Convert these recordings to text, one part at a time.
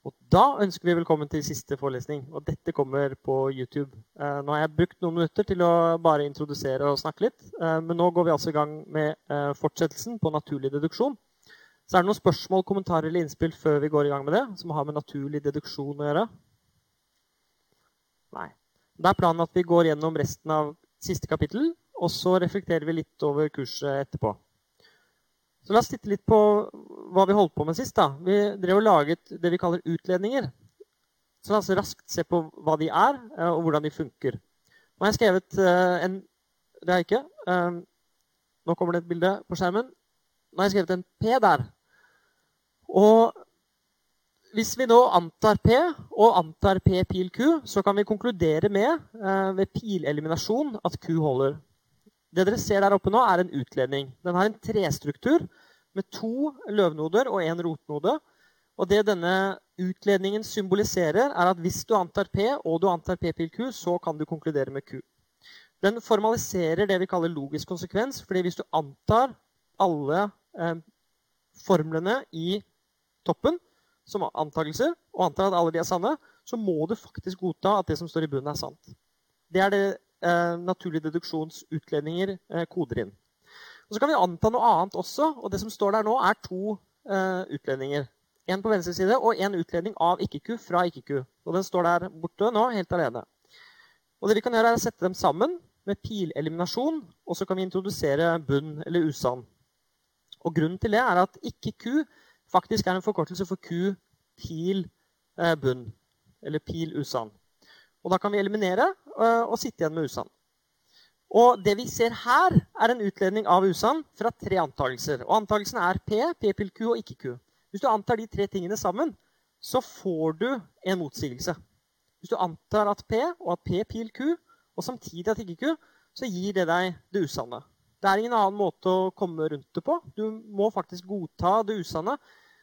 Og da ønsker vi velkommen til siste forelesning. Og dette kommer på YouTube. Eh, nå har jeg brukt noen minutter til å bare introdusere og snakke litt. Eh, men nå går vi altså i gang med eh, fortsettelsen på naturlig deduksjon. Så er det noen spørsmål, kommentarer eller innspill før vi går i gang med det, som har med naturlig deduksjon å gjøre? Nei. Det er planen at vi går gjennom resten av siste kapittel, og så reflekterer vi litt over kurset etterpå. Så la oss titte litt på hva vi holdt på med sist. da. Vi drev og laget det vi kaller utledninger. Så la oss raskt se på hva de er, eh, og hvordan de funker. Nå har jeg skrevet eh, en Det har jeg ikke. Eh, nå kommer det et bilde på skjermen. Nå har jeg skrevet en P der. Og hvis vi nå antar P og antar P pil Q, så kan vi konkludere med ved pileliminasjon at Q holder. Det dere ser der oppe nå, er en utledning. Den har en trestruktur med to løvnoder og én rotnode. Og det denne utledningen symboliserer, er at hvis du antar P og du antar P pil Q, så kan du konkludere med Q. Den formaliserer det vi kaller logisk konsekvens. fordi hvis du antar alle eh, formlene i toppen som antakelser, og antar at alle de er sanne, så må du faktisk godta at det som står i bunnen, er sant. Det er det naturlig deduksjons utledninger eh, koder inn. Og Så kan vi anta noe annet også. og Det som står der nå, er to eh, utledninger. En på venstre side og en utledning av ikke-Q fra ikke-Q. Og Den står der borte nå, helt alene. Og det vi kan gjøre er å sette dem sammen med pileliminasjon, og så kan vi introdusere bunn eller usann. Og Grunnen til det er at ikke-Q faktisk er en forkortelse for Q pil eh, bunn. Eller pil usann. Og da kan vi eliminere uh, og sitte igjen med usann. Og det vi ser her, er en utledning av usann fra tre antakelser. Og antakelsene er P, P pil Q og ikke Q. Hvis du antar de tre tingene sammen, så får du en motsigelse. Hvis du antar at P og at P pil Q, og samtidig at ikke Q, så gir det deg det usanne. Det er ingen annen måte å komme rundt det på. Du må faktisk godta det usanne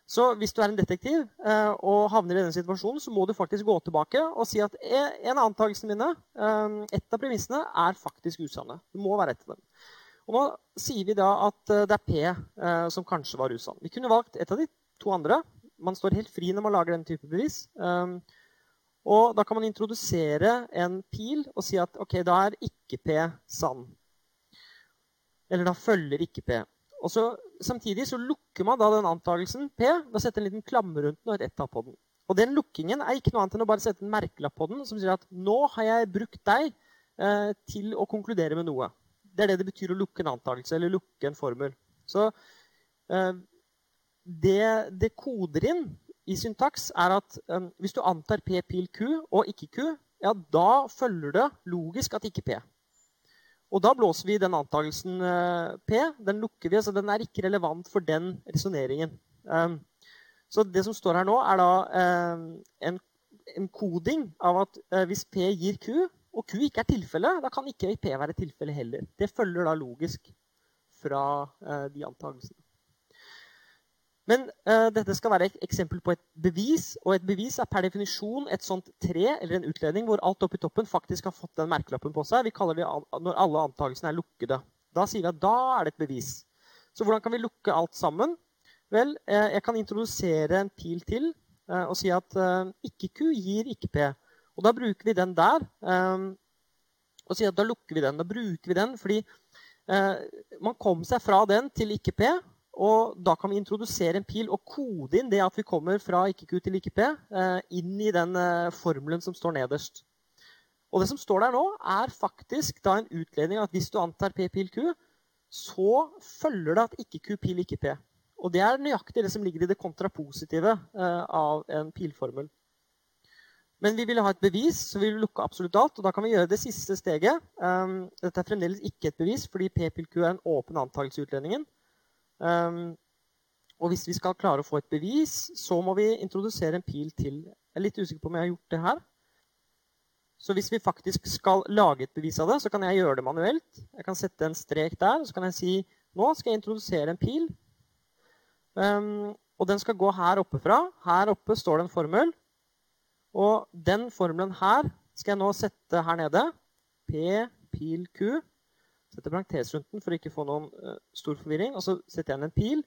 så hvis du er en detektiv eh, og havner i denne situasjonen, så må du faktisk gå tilbake og si at en av antakelsene mine, eh, et av premissene, er faktisk usanne. Det må være et av dem. Og nå sier vi da at eh, det er P som kanskje var usann. Vi kunne valgt et av de to andre. Man står helt fri når man lager denne type bevis. Og da kan man introdusere en pil og si at ok, da er ikke P sann. Eller da følger ikke P. Og så, Samtidig så lukker man da den antakelsen P ved å sette en liten klamme rundt den og et på den. Og den lukkingen er ikke noe annet enn å bare sette en merkelapp på den som sier at nå har jeg brukt deg eh, til å konkludere med noe. Det er det det betyr å lukke en antakelse eller lukke en formel. Så eh, det det koder inn i syntaks, er at eh, hvis du antar P pil Q og ikke Q, ja, da følger det logisk at ikke P. Og da blåser vi den antakelsen eh, P. Den lukker vi, så den er ikke relevant for den resonneringen. Um, så det som står her nå, er da um, en, koding av at uh, hvis P gir Q, og Q ikke er tilfelle, da kan ikke P være tilfelle heller. Det følger da logisk fra uh, de antakelsene. Men uh, dette skal være et eksempel på et bevis, og et bevis er per definisjon et sånt tre eller en utledning hvor alt oppi toppen faktisk har fått den merkelappen på seg. Vi kaller det når alle antakelsene er lukkede. Da sier vi at da er det et bevis. Så hvordan kan vi lukke alt sammen? Vel, uh, jeg kan introdusere en pil til uh, og si at ikke-Q gir ikke-P. Og da bruker vi den der. og sier at da lukker vi den. Da bruker vi den fordi man kom seg fra den til ikke-P. Og da kan vi introdusere en pil og kode inn det at vi kommer fra ikke-Q til ikke-P, eh, inn i den eh, formelen som står nederst. Og det som står der nå, er faktisk da en utledning at hvis du antar P pil Q, så følger det at ikke-Q pil ikke-P. Og det er nøyaktig det som ligger i det kontrapositive eh, av en pilformel. Men vi vil ha et bevis, så vi vil lukke absolutt alt. Og da kan vi gjøre det siste steget. dette er fremdeles ikke et bevis, fordi P pil Q er en åpen antakelse i utlendingen. Um, og hvis vi skal klare å få et bevis, så må vi introdusere en pil til. Jeg er litt usikker på om jeg har gjort det her. Så hvis vi faktisk skal lage et bevis av det, så kan jeg gjøre det manuelt. Jeg kan sette en strek der, og så kan jeg si nå skal jeg introdusere en pil. Um, og den skal gå her oppe fra. Her oppe står det en formel. Og den formelen her skal jeg nå sette her nede. P, pil, Q setter parentes rundt den for å ikke få noen uh, stor forvirring. Og så setter jeg inn en pil.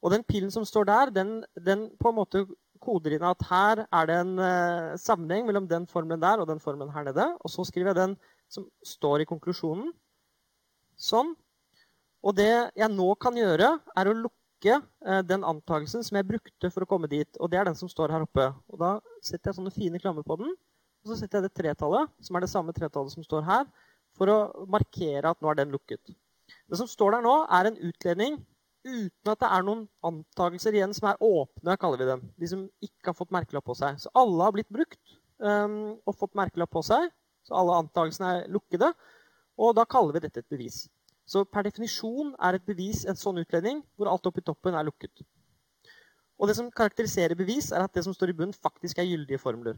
Og den pilen som står der, den, den, på en måte koder inn at her er det en uh, sammenheng mellom den formelen der og den formelen her nede. Og så skriver jeg den som står i konklusjonen. Sånn. Og det jeg nå kan gjøre, er å lukke uh, den antakelsen som jeg brukte for å komme dit. Og det er den som står her oppe. Og da setter jeg sånne fine klammer på den. Og så setter jeg det tretallet, som er det samme tretallet som står her, for å markere at nå er den lukket. Det som står der nå, er en utledning uten at det er noen antakelser igjen som er åpne, kaller vi dem. De som ikke har fått merkelapp på seg. Så alle har blitt brukt um, og fått merkelapp på seg. Så alle antakelsene er lukkede. Og da kaller vi dette et bevis. Så per definisjon er et bevis en sånn utledning hvor alt oppi toppen er lukket. Og det som karakteriserer bevis, er at det som står i bunnen, faktisk er gyldige formler.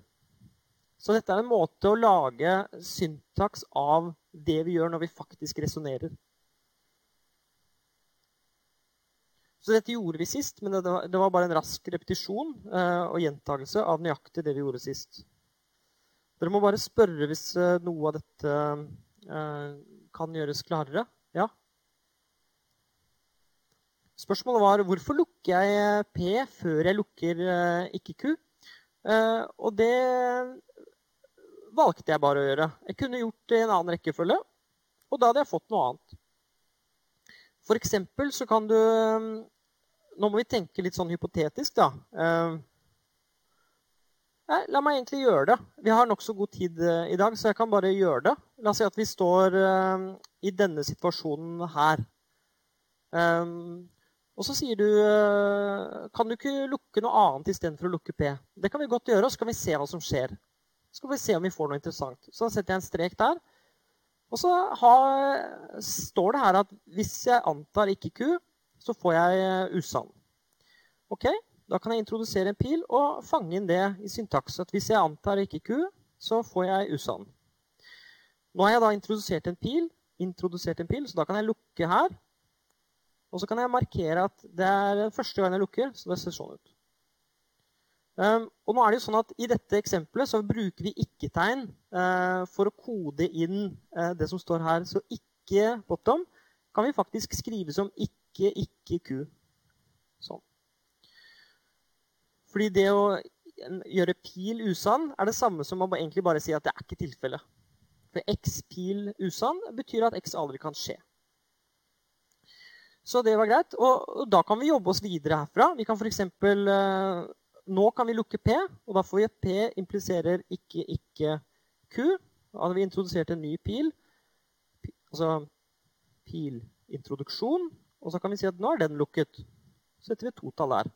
Så dette er en måte å lage syntaks av det vi gjør når vi faktisk resonnerer. Så dette gjorde vi sist, men det var, bare en rask repetisjon eh, og gjentakelse av nøyaktig det vi gjorde sist. Dere må bare spørre hvis eh, noe av dette eh, kan gjøres klarere. Ja? Spørsmålet var hvorfor lukker jeg P før jeg lukker ikke Q? Og det valgte jeg bare å gjøre. Jeg kunne gjort det i en annen rekkefølge, og da hadde jeg fått noe annet. For eksempel så kan du nå må vi tenke litt sånn hypotetisk, da. Eh, nei, la meg egentlig gjøre det. Vi har nokså god tid eh, i dag, så jeg kan bare gjøre det. La oss si at vi står eh, i denne situasjonen her. Og så sier du Kan du ikke lukke noe annet istedenfor å lukke P? Det kan vi godt gjøre, og så kan vi se hva som skjer. Skal vi se om vi får noe interessant. Så da setter jeg en strek der. Og så har, står det her at hvis jeg antar ikke Q, så får jeg eh, usann. Ok, Da kan jeg introdusere en pil og fange inn det i syntaks. At hvis jeg antar ikke Q, så får jeg usann. Nå har jeg da introdusert en pil, introdusert en pil, så da kan jeg lukke her. Og så kan jeg markere at det er første gang jeg lukker, så det ser sånn ut. Um, og nå er det jo sånn at I dette eksempelet så bruker vi ikke-tegn uh, for å kode inn uh, det som står her. Så ikke bottom kan vi faktisk skrive som ikke ikke, ku. Sånn. Fordi det å gjøre pil usann er det samme som å egentlig bare si at det er ikke tilfellet. For x pil usann betyr at x aldri kan skje. Så det var greit. Og, og da kan vi jobbe oss videre herfra. Vi kan f.eks. Eh, nå kan vi lukke P, og da får vi at P impliserer ikke, ikke Q. Da hadde vi introdusert en ny pil. Altså pilintroduksjon. Og så kan vi si at nå er den lukket. Så setter vi totall der.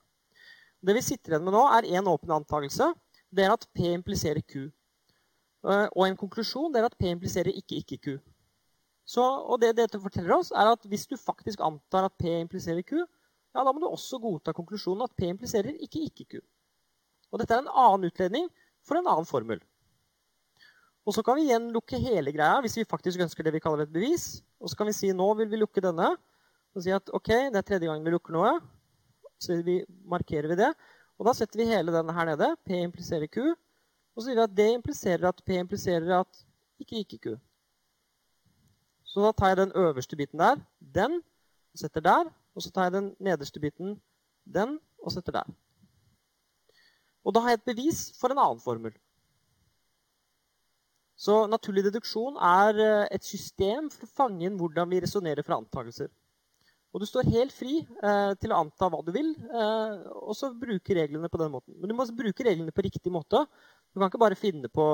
Det vi sitter igjen med nå, er én åpen antakelse. Det er at P impliserer Q. Eh, og en konklusjon det er at P impliserer ikke ikke-Q. Så, og det dette forteller oss, er at hvis du faktisk antar at P impliserer Q, ja, da må du også godta konklusjonen at P impliserer ikke ikke-Q. Og dette er en annen utledning for en annen formel. Og så kan vi igjen lukke hele greia hvis vi faktisk ønsker det vi kaller et bevis. Og så kan vi si nå vil vi lukke denne. Og si at ok, det er tredje gang vi lukker noe. Så vi, markerer vi det. Og da setter vi hele den her nede. P impliserer Q. Og så sier vi at det impliserer at P impliserer at ikke ikke Q. Så da tar jeg den øverste biten der, den, og setter der. Og så tar jeg den nederste biten, den, og setter der. Og da har jeg et bevis for en annen formel. Så naturlig deduksjon er eh, et system for å fange inn hvordan vi resonnerer fra antakelser. Og du står helt fri eh, til å anta hva du vil, eh, og så bruke reglene på den måten. Men du må bruke reglene på riktig måte. Du kan ikke bare finne på,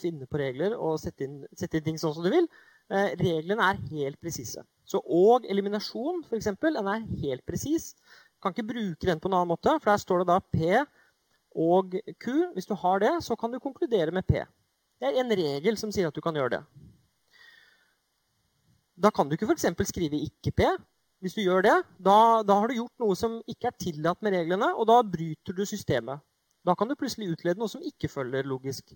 finne på regler og sette inn, sette inn, ting sånn som du vil. Eh, reglene er helt presise. Så og eliminasjon, f.eks., den er helt presis. Du kan ikke bruke den på en annen måte, for der står det da P og Q. Hvis du har det, så kan du konkludere med P. Det er en regel som sier at du kan gjøre det. Da kan du ikke f.eks. skrive ikke P. Hvis du gjør det, da, da, har du gjort noe som ikke er tillatt med reglene, og da bryter du systemet. Da kan du plutselig utlede noe som ikke følger logisk.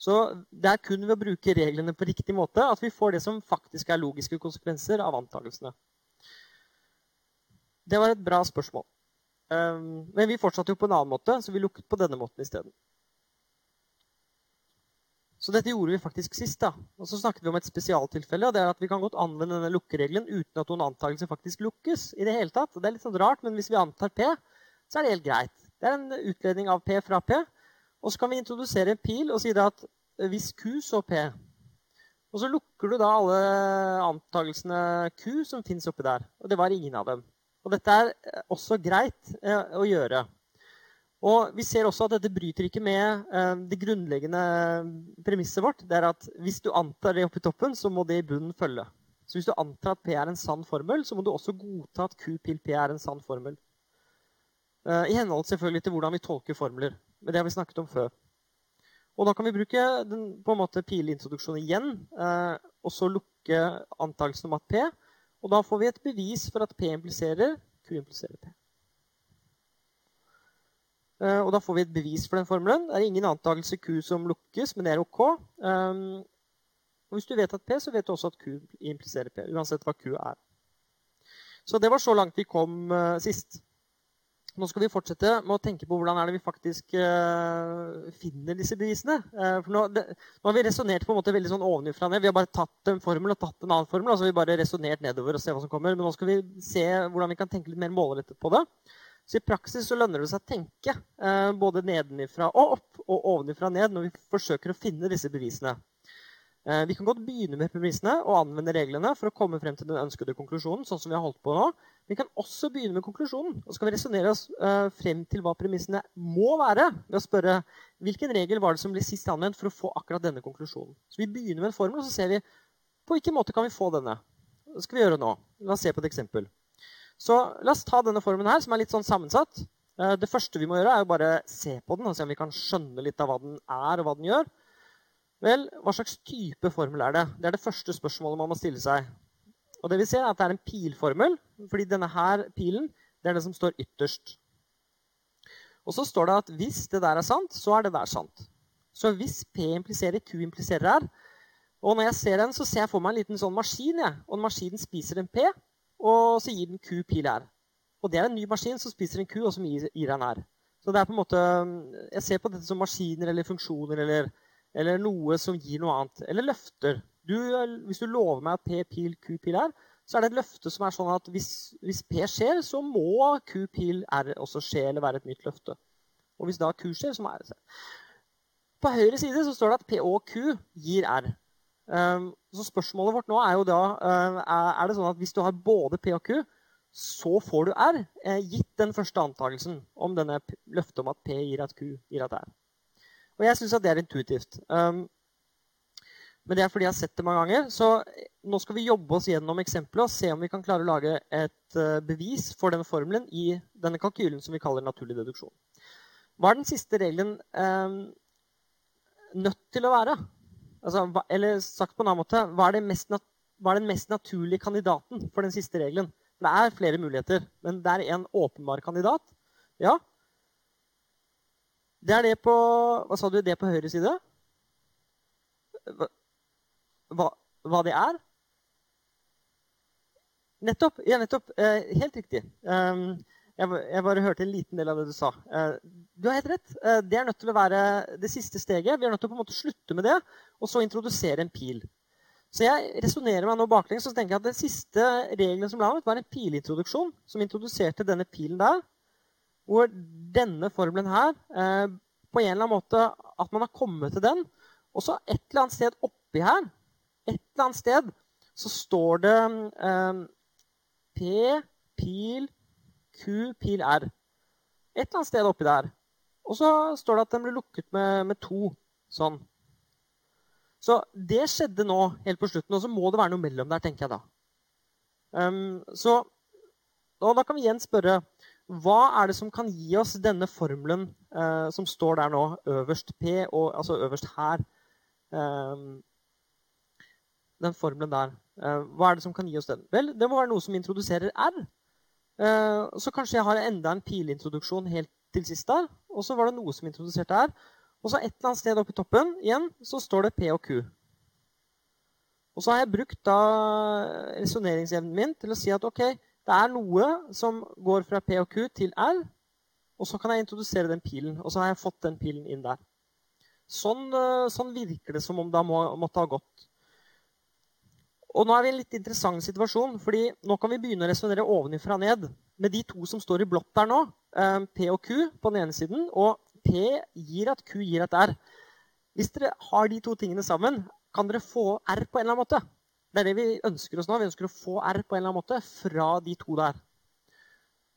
Så det er kun ved å bruke reglene på riktig måte at vi får det som faktisk er logiske konsekvenser av antakelsene. Det var et bra spørsmål. Um, men vi fortsatte jo på en annen måte, så vi lukket på denne måten isteden. Så dette gjorde vi faktisk sist. da. Og så snakket vi om et spesialtilfelle. og det er at Vi kan godt anvende denne lukkeregelen uten at noen antakelse faktisk lukkes. i det hele tatt. Og Det er litt sånn rart, men hvis vi antar P, så er det helt greit. Det er en utledning av P fra P. Og så kan vi introdusere en pil og si at hvis Q, så P. Og så lukker du da alle antakelsene Q som fins oppi der. Og det var ingen av dem. Og dette er også greit eh, å gjøre. Og vi ser også at dette bryter ikke med eh, det grunnleggende premisset vårt. Det er at hvis du antar det oppi toppen, så må det i bunnen følge. Så hvis du antar at P er en sann formel, så må du også godta at Q pil P er en sann formel. Eh, I henhold selvfølgelig til hvordan vi tolker formler. Men det har vi snakket om før. Og da kan vi bruke den på en måte pileintroduksjonen igjen, eh, og så lukke antakelsen om at P. Og da får vi et bevis for at P impliserer Q impliserer P. Eh, og da får vi et bevis for den formelen. Det er ingen antakelse Q som lukkes, men det er OK. Um, og hvis du vet at P, så vet du også at Q impliserer P. Uansett hva Q er. Så det var så langt vi kom uh, sist. Nå skal vi fortsette med å tenke på hvordan er det vi faktisk uh, finner disse bevisene. Uh, for nå, det, nå, har vi resonnert veldig sånn ovenifra ned. Vi har bare tatt en formel og tatt en annen formel. altså vi bare resonert nedover og se hva som kommer. Men nå skal vi se hvordan vi kan tenke litt mer målrettet på det. Så I praksis så lønner det seg å tenke uh, både nedenifra og opp og ovenifra ned når vi forsøker å finne disse bevisene. Vi kan godt begynne med premissene og anvende reglene for å komme frem til den ønskede konklusjonen. sånn som Vi har holdt på nå. Vi kan også begynne med konklusjonen. Og så kan vi resonnere oss eh, frem til hva premissene må være. ved å spørre hvilken regel var det som ble sist anvendt for å få akkurat denne konklusjonen. Så Vi begynner med en formel, og så ser vi på hvilken måte kan vi få denne. Det skal vi gjøre nå. La oss se på et eksempel. Så la oss ta denne formen her, som er litt sånn sammensatt. Eh, det første vi må gjøre, er jo bare se på den og se om vi kan skjønne litt av hva den er, og hva den gjør. Vel, hva slags type formel er det? Det er det første spørsmålet man må stille seg. Og det vi ser er at det er en pilformel, fordi denne her pilen det er det som står ytterst. Og så står det at hvis det der er sant, så er det der sant. Så hvis P impliserer Q impliserer R, og når jeg ser den, så ser jeg for meg en liten sånn maskin. Ja. Og maskinen spiser en P, og så gir den Q pil R. Og det er en ny maskin som spiser en Q, og som gir, gir en R. Så det er på en måte, Jeg ser på dette som maskiner eller funksjoner eller, eller noe som gir noe annet. Eller løfter. Du, hvis du lover meg at P pil Q pil R, så er det et løfte som er sånn at hvis, hvis P skjer, så må Q pil R også skje eller være et nytt løfte. Og hvis da Q skjer, så må R skje. På høyre side så står det at P og Q gir R. Um, så spørsmålet vårt nå er jo da uh, Er det sånn at hvis du har både P og Q, så får du R, uh, gitt den første antakelsen om denne løftet om at P gir at Q gir at R. Og jeg syns at det er intuitivt. Men det er fordi jeg har sett det mange ganger. Så nå skal vi jobbe oss gjennom eksempelet og se om vi kan klare å lage et uh, bevis for denne formelen i denne kalkylen som vi kaller naturlig deduksjon. Hva er den siste regelen eh, nødt til å være? Altså, hva, eller sagt på en annen måte, hva er, hva er, den mest naturlige kandidaten for den siste regelen? Det er flere muligheter, men det er en åpenbar kandidat. Ja. Det er det på Hva sa du? Det på høyre side? Hva, hva det er? Nettopp. Ja, nettopp. Eh, helt riktig. Um, jeg, bare hørte en liten del av det du sa. Eh, du har helt rett. Eh, det er nødt til å være det siste steget. Vi er nødt til å på en måte slutte med det og så introdusere en pil. Så jeg resonnerer meg nå baklengs og tenker at den siste regelen som ble var en pilintroduksjon som introduserte denne pilen der. Hvor denne formelen her eh, på en eller annen måte At man har kommet til den. Og så et eller annet sted oppi her et eller annet sted så står det P, pil, Q, pil R. Et eller annet sted oppi der. Og så står det at den ble lukket med, med to. Sånn. Så det skjedde nå helt på slutten, og så må det være noe mellom der, tenker jeg da. Um, så og da kan vi igjen spørre hva er det som kan gi oss denne formelen uh, som står der nå, øverst P, og, altså øverst her? Um, den formelen der. Uh, hva er det som kan gi oss den? Vel, det må være noe som introduserer R. Eh, så kanskje jeg har enda en pilintroduksjon helt til sist der. Og så var det noe som introduserte R. Og så et eller annet sted oppe i toppen igjen så står det P og Q. Og så har jeg brukt da resonneringsevnen min til å si at ok, det er noe som går fra P og Q til R. Og så kan jeg introdusere den pilen. Og så har jeg fått den pilen inn der. Sånn, eh, sånn virker det som om det må, måtte ha gått. Og nå er vi i en litt interessant situasjon, fordi nå kan vi begynne å resonnere ovenifra og ned med de to som står i blått der nå, eh, P og Q på den ene siden, og P gir at Q gir at R. Hvis dere har de to tingene sammen, kan dere få R på en eller annen måte. Det er det vi ønsker oss nå. Vi ønsker å få R på en eller annen måte fra de to der.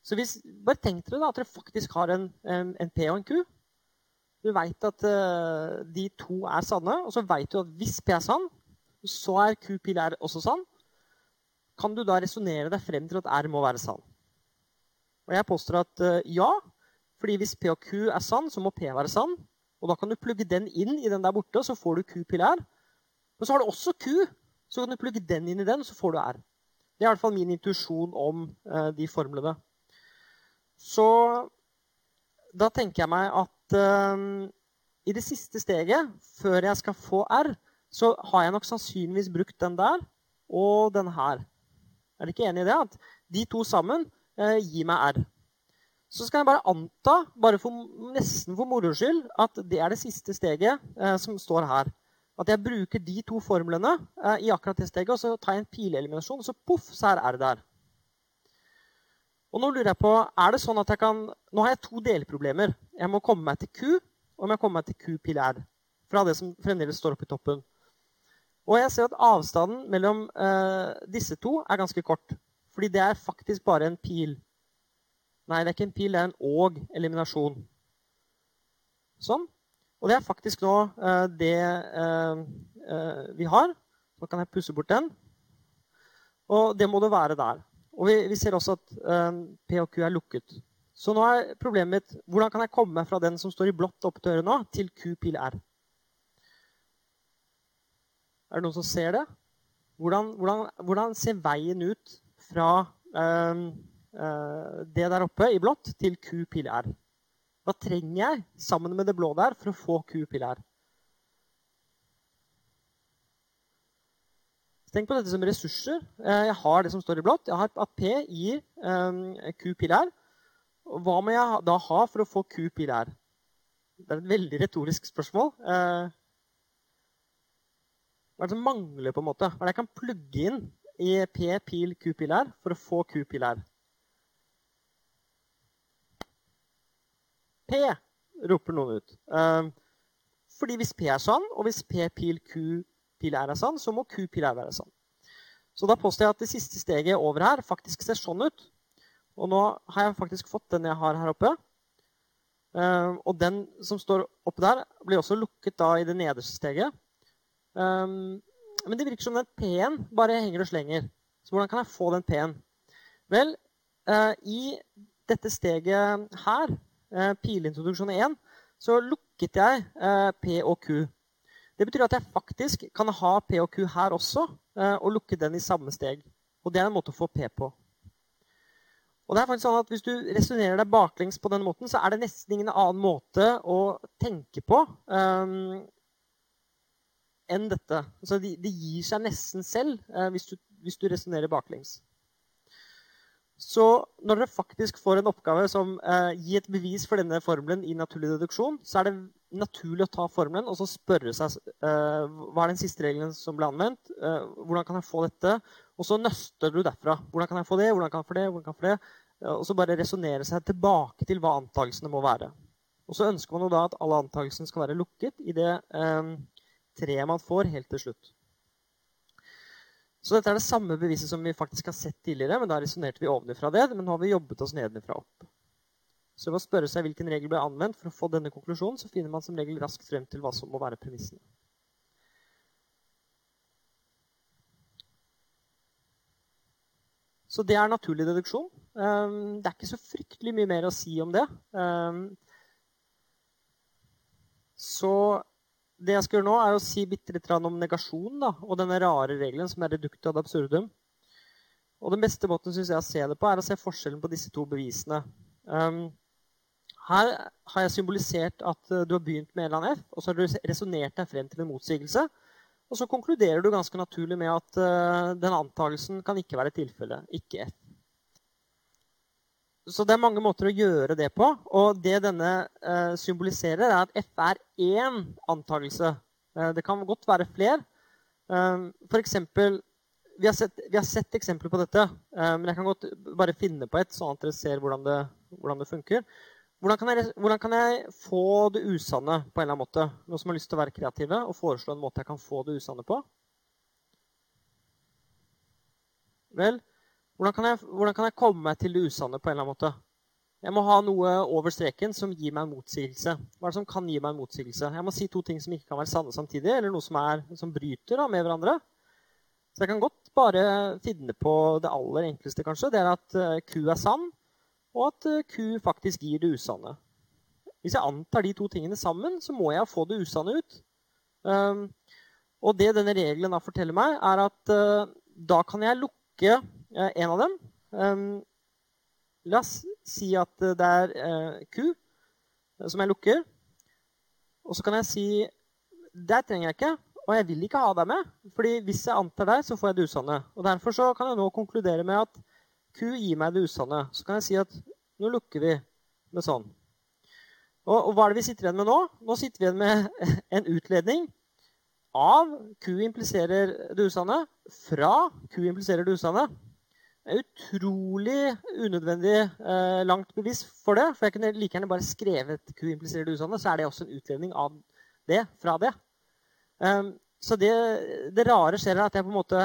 Så hvis, bare tenk dere da at dere faktisk har en, en, en P og en Q. Du veit at uh, de to er sanne, og så veit du at hvis P er sann, så er Q pil R også sann. Kan du da resonnere deg frem til at R må være sann? Og jeg påstår at uh, ja, fordi hvis P og Q er sann, så må P være sann. Og da kan du plugge den inn i den der borte, og så får du Q pil R. Men så har du også Q, så kan du plugge den inn i den, så får du R. Det er i hvert fall min intuisjon om uh, de formlene. Så da tenker jeg meg at uh, i det siste steget, før jeg skal få R, så har jeg nok sannsynligvis brukt den der og den her. Er dere ikke enig i det? At de to sammen eh, gir meg R. Så skal jeg bare anta, bare for, nesten for moro skyld, at det er det siste steget som står her at jeg bruker de to formlene eh, i akkurat det steget, og så tar jeg en pileliminasjon, og så poff, så er R der. Og nå lurer jeg på, er det sånn at jeg kan, Nå har jeg to delproblemer. Jeg må komme meg til Q, og jeg må komme meg til Q pil R. Fra det som fremdeles står oppe i toppen. Og jeg ser at avstanden mellom uh, disse to er ganske kort. Fordi det er faktisk bare en pil. Nei, det er ikke en pil, det er en og-eliminasjon. Sånn. Og det er faktisk nå uh, det uh, vi har. Så kan jeg pusse bort den. Og det må det være der. Og vi, vi ser også at P og Q er lukket. Så nå er problemet mitt hvordan kan jeg komme fra den som står i blått oppe til øret nå, til Q pil R? Er det noen som ser det? Hvordan, hvordan, hvordan ser veien ut fra det der oppe i blått til Q pil? Hva trenger jeg sammen med det blå der for å få Q pil? Tenk på dette som ressurser. Eh, jeg har det som står i blått. Jeg har at P gir um, Q pil. Hva må jeg da ha for å få Q pil? Det er et veldig retorisk spørsmål. Hva er det som mangler, på en måte? Hva er det jeg kan plugge inn i P pil Q pil her for å få Q pil her? P, roper noen ut. Uh, fordi hvis P er sann, og hvis P pil Q pil er sann, så må Q pil R være sann. Så da påstår jeg at det siste steget over her faktisk ser sånn ut. Og nå har jeg faktisk fått den jeg har her oppe. Uh, og den som står oppe der, blir også lukket da i det nederste steget. Um, men det virker som den P-en bare henger og slenger. Så hvordan kan jeg få den P-en? Vel, uh, i dette steget her uh, pilintroduksjon 1, så lukket jeg uh, P og Q. Det betyr at jeg faktisk kan ha P og Q her også, uh, og lukke den i samme steg. Og det er en måte å få P på. Og det er faktisk sånn at Hvis du resonnerer deg baklengs på denne måten, så er det nesten ingen annen måte å tenke på um, enn dette. Så det de gir seg nesten selv eh, hvis du, hvis du resonnerer baklengs. Så når dere faktisk får en oppgave som eh, gir et bevis for denne formelen i naturlig deduksjon, så er det naturlig å ta formelen og så spørre seg eh, hva er den siste regelen som ble anvendt. Eh, hvordan kan jeg få dette? Og så nøster du derfra. Hvordan kan jeg få det? Hvordan kan jeg få det? Hvordan kan jeg få det? Eh, og så bare resonnere seg tilbake til hva antakelsene må være. Og så ønsker man jo da at alle antakelsene skal være lukket i det eh, treet man får helt til slutt. Så dette er det samme beviset som vi faktisk har sett tidligere, men da resonnerte vi ovenifra det. Men nå har vi jobbet oss nedenfra opp. Så ved å spørre seg hvilken regel ble anvendt for å få denne konklusjonen, så finner man som regel raskt frem til hva som må være premissene. Så det er naturlig deduksjon. Ehm, det er ikke så fryktelig mye mer å si om det. Ehm, så det jeg skal gjøre nå, er å si bitte litt om negasjon da, og denne rare regelen som er reduktet ad absurdum. Og Den beste måten synes jeg å se det på, er å se forskjellen på disse to bevisene. Um, her har jeg symbolisert at uh, du har begynt med en eller annen F, og så har du resonnert deg frem til en motsigelse. Og så konkluderer du ganske naturlig med at uh, den antakelsen kan ikke være tilfellet. Ikke F. Så det er mange måter å gjøre det på. Og det denne eh, symboliserer, er at F er én antakelse. Eh, det kan godt være flere. For F.eks. vi, har sett, vi, har sett, eksempler på dette, eh, men jeg kan godt bare finne på et, sånn at dere ser hvordan det, hvordan det funker. Hvordan kan, jeg, hvordan kan, jeg, få det usanne på en eller annen måte? Noen som har lyst til å være kreative og foreslå en måte jeg kan få det usanne på? Vel, hvordan kan, jeg, hvordan kan jeg komme meg til det usanne på en eller annen måte? Jeg må ha noe over streken som gir meg en motsigelse. Hva er det som kan gi meg en motsigelse? Jeg må si to ting som ikke kan være sanne samtidig, eller noe som, er, som bryter da, med hverandre. Så jeg kan godt bare finne på det aller enkleste, kanskje. Det er at uh, Q er sann, og at uh, Q faktisk gir det usanne. Hvis jeg antar de to tingene sammen, så må jeg få det usanne ut. Um, og det denne regelen da forteller meg, er at uh, da kan jeg lukke en av dem. La oss si at det er eh, Q eh, som jeg lukker. Og så kan jeg si Der trenger jeg ikke, og jeg vil ikke ha deg med. fordi hvis jeg antar deg, så får jeg det usanne. Og Derfor så kan jeg nå konkludere med at Q gir meg det usanne. Så kan jeg si at nå lukker vi med sånn. Og, og hva er det vi sitter igjen med nå? Nå sitter vi igjen med en utledning av Q impliserer det usanne fra Q impliserer det usanne. Det er utrolig unødvendig eh, langt bevis for det. For jeg kunne like gjerne bare skrevet Q impliserer det usanne, så er det også en utledning av det fra det. Um, så det, det, rare skjer er at jeg på en måte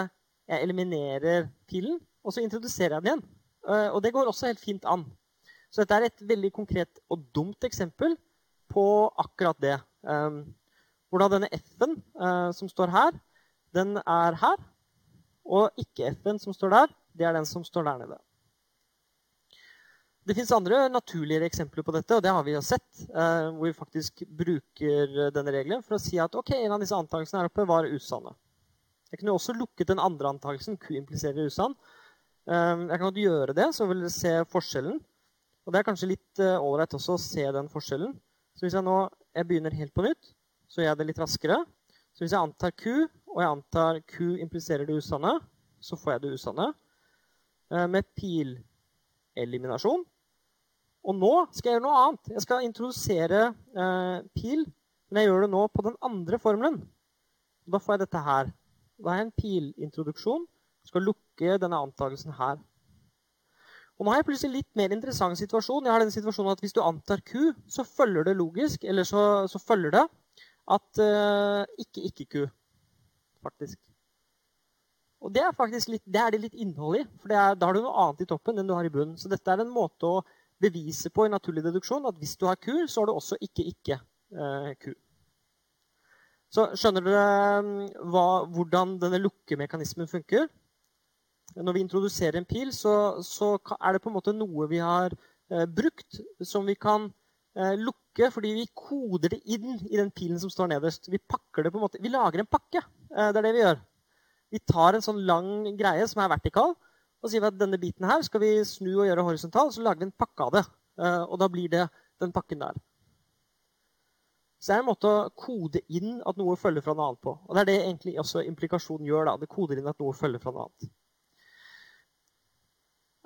eliminerer pilen, og så introduserer jeg den igjen. Uh, og det går også helt fint an. Så dette er et veldig konkret og dumt eksempel på akkurat det. Um, hvordan denne F-en uh, som står her, den er her. Og ikke F-en som står der, det er den som står der nede. Det fins andre naturligere eksempler på dette, og det har vi jo sett. Eh, hvor vi faktisk bruker denne regelen for å si at ok, en av disse antakelsene her oppe var usanne. Jeg kunne også lukket den andre antakelsen. Q impliserer usann. Eh, jeg kan godt gjøre det, så vil dere se forskjellen. Og det er kanskje litt ålreit også å se den forskjellen. Så hvis jeg nå jeg begynner helt på nytt, så gjør jeg det litt raskere. Så hvis jeg antar Q, og jeg antar Q impliserer det usanne, så får jeg det usanne. Eh, med pileliminasjon. Og nå skal jeg gjøre noe annet. Jeg skal introdusere eh, pil, men jeg gjør det nå på den andre formelen. Da får jeg dette her. Da har jeg en pilintroduksjon. Skal lukke denne antakelsen her. Og nå har jeg plutselig litt mer interessant situasjon. Jeg har den situasjonen at Hvis du antar Q, så følger det logisk, eller så, så følger det at eh, ikke ikke-Q, faktisk. Og det er litt, det er det litt innhold i. For er, da har du noe annet i toppen enn du har i bunnen. Så dette er en måte å bevise på i naturlig deduksjon at hvis du har Q, så har du også ikke ikke-Q. Eh, så skjønner dere mm, hva, hvordan denne lukkemekanismen funker? Når vi introduserer en pil, så, så, er det på en måte noe vi har eh, brukt, som vi kan eh, lukke fordi vi koder det inn i den pilen som står nederst. Vi pakker det på en måte, vi lager en pakke. Eh, det er det vi gjør. Vi tar en sånn lang greie som er vertikal, og sier at denne biten her skal vi snu og gjøre horisontal. Så lager vi en pakke av det. Eh, og da blir det den pakken der. Så det er en måte å kode inn at noe følger fra noe annet på. Og det er det egentlig også implikasjonen gjør. da. Det koder inn at noe følger fra noe annet.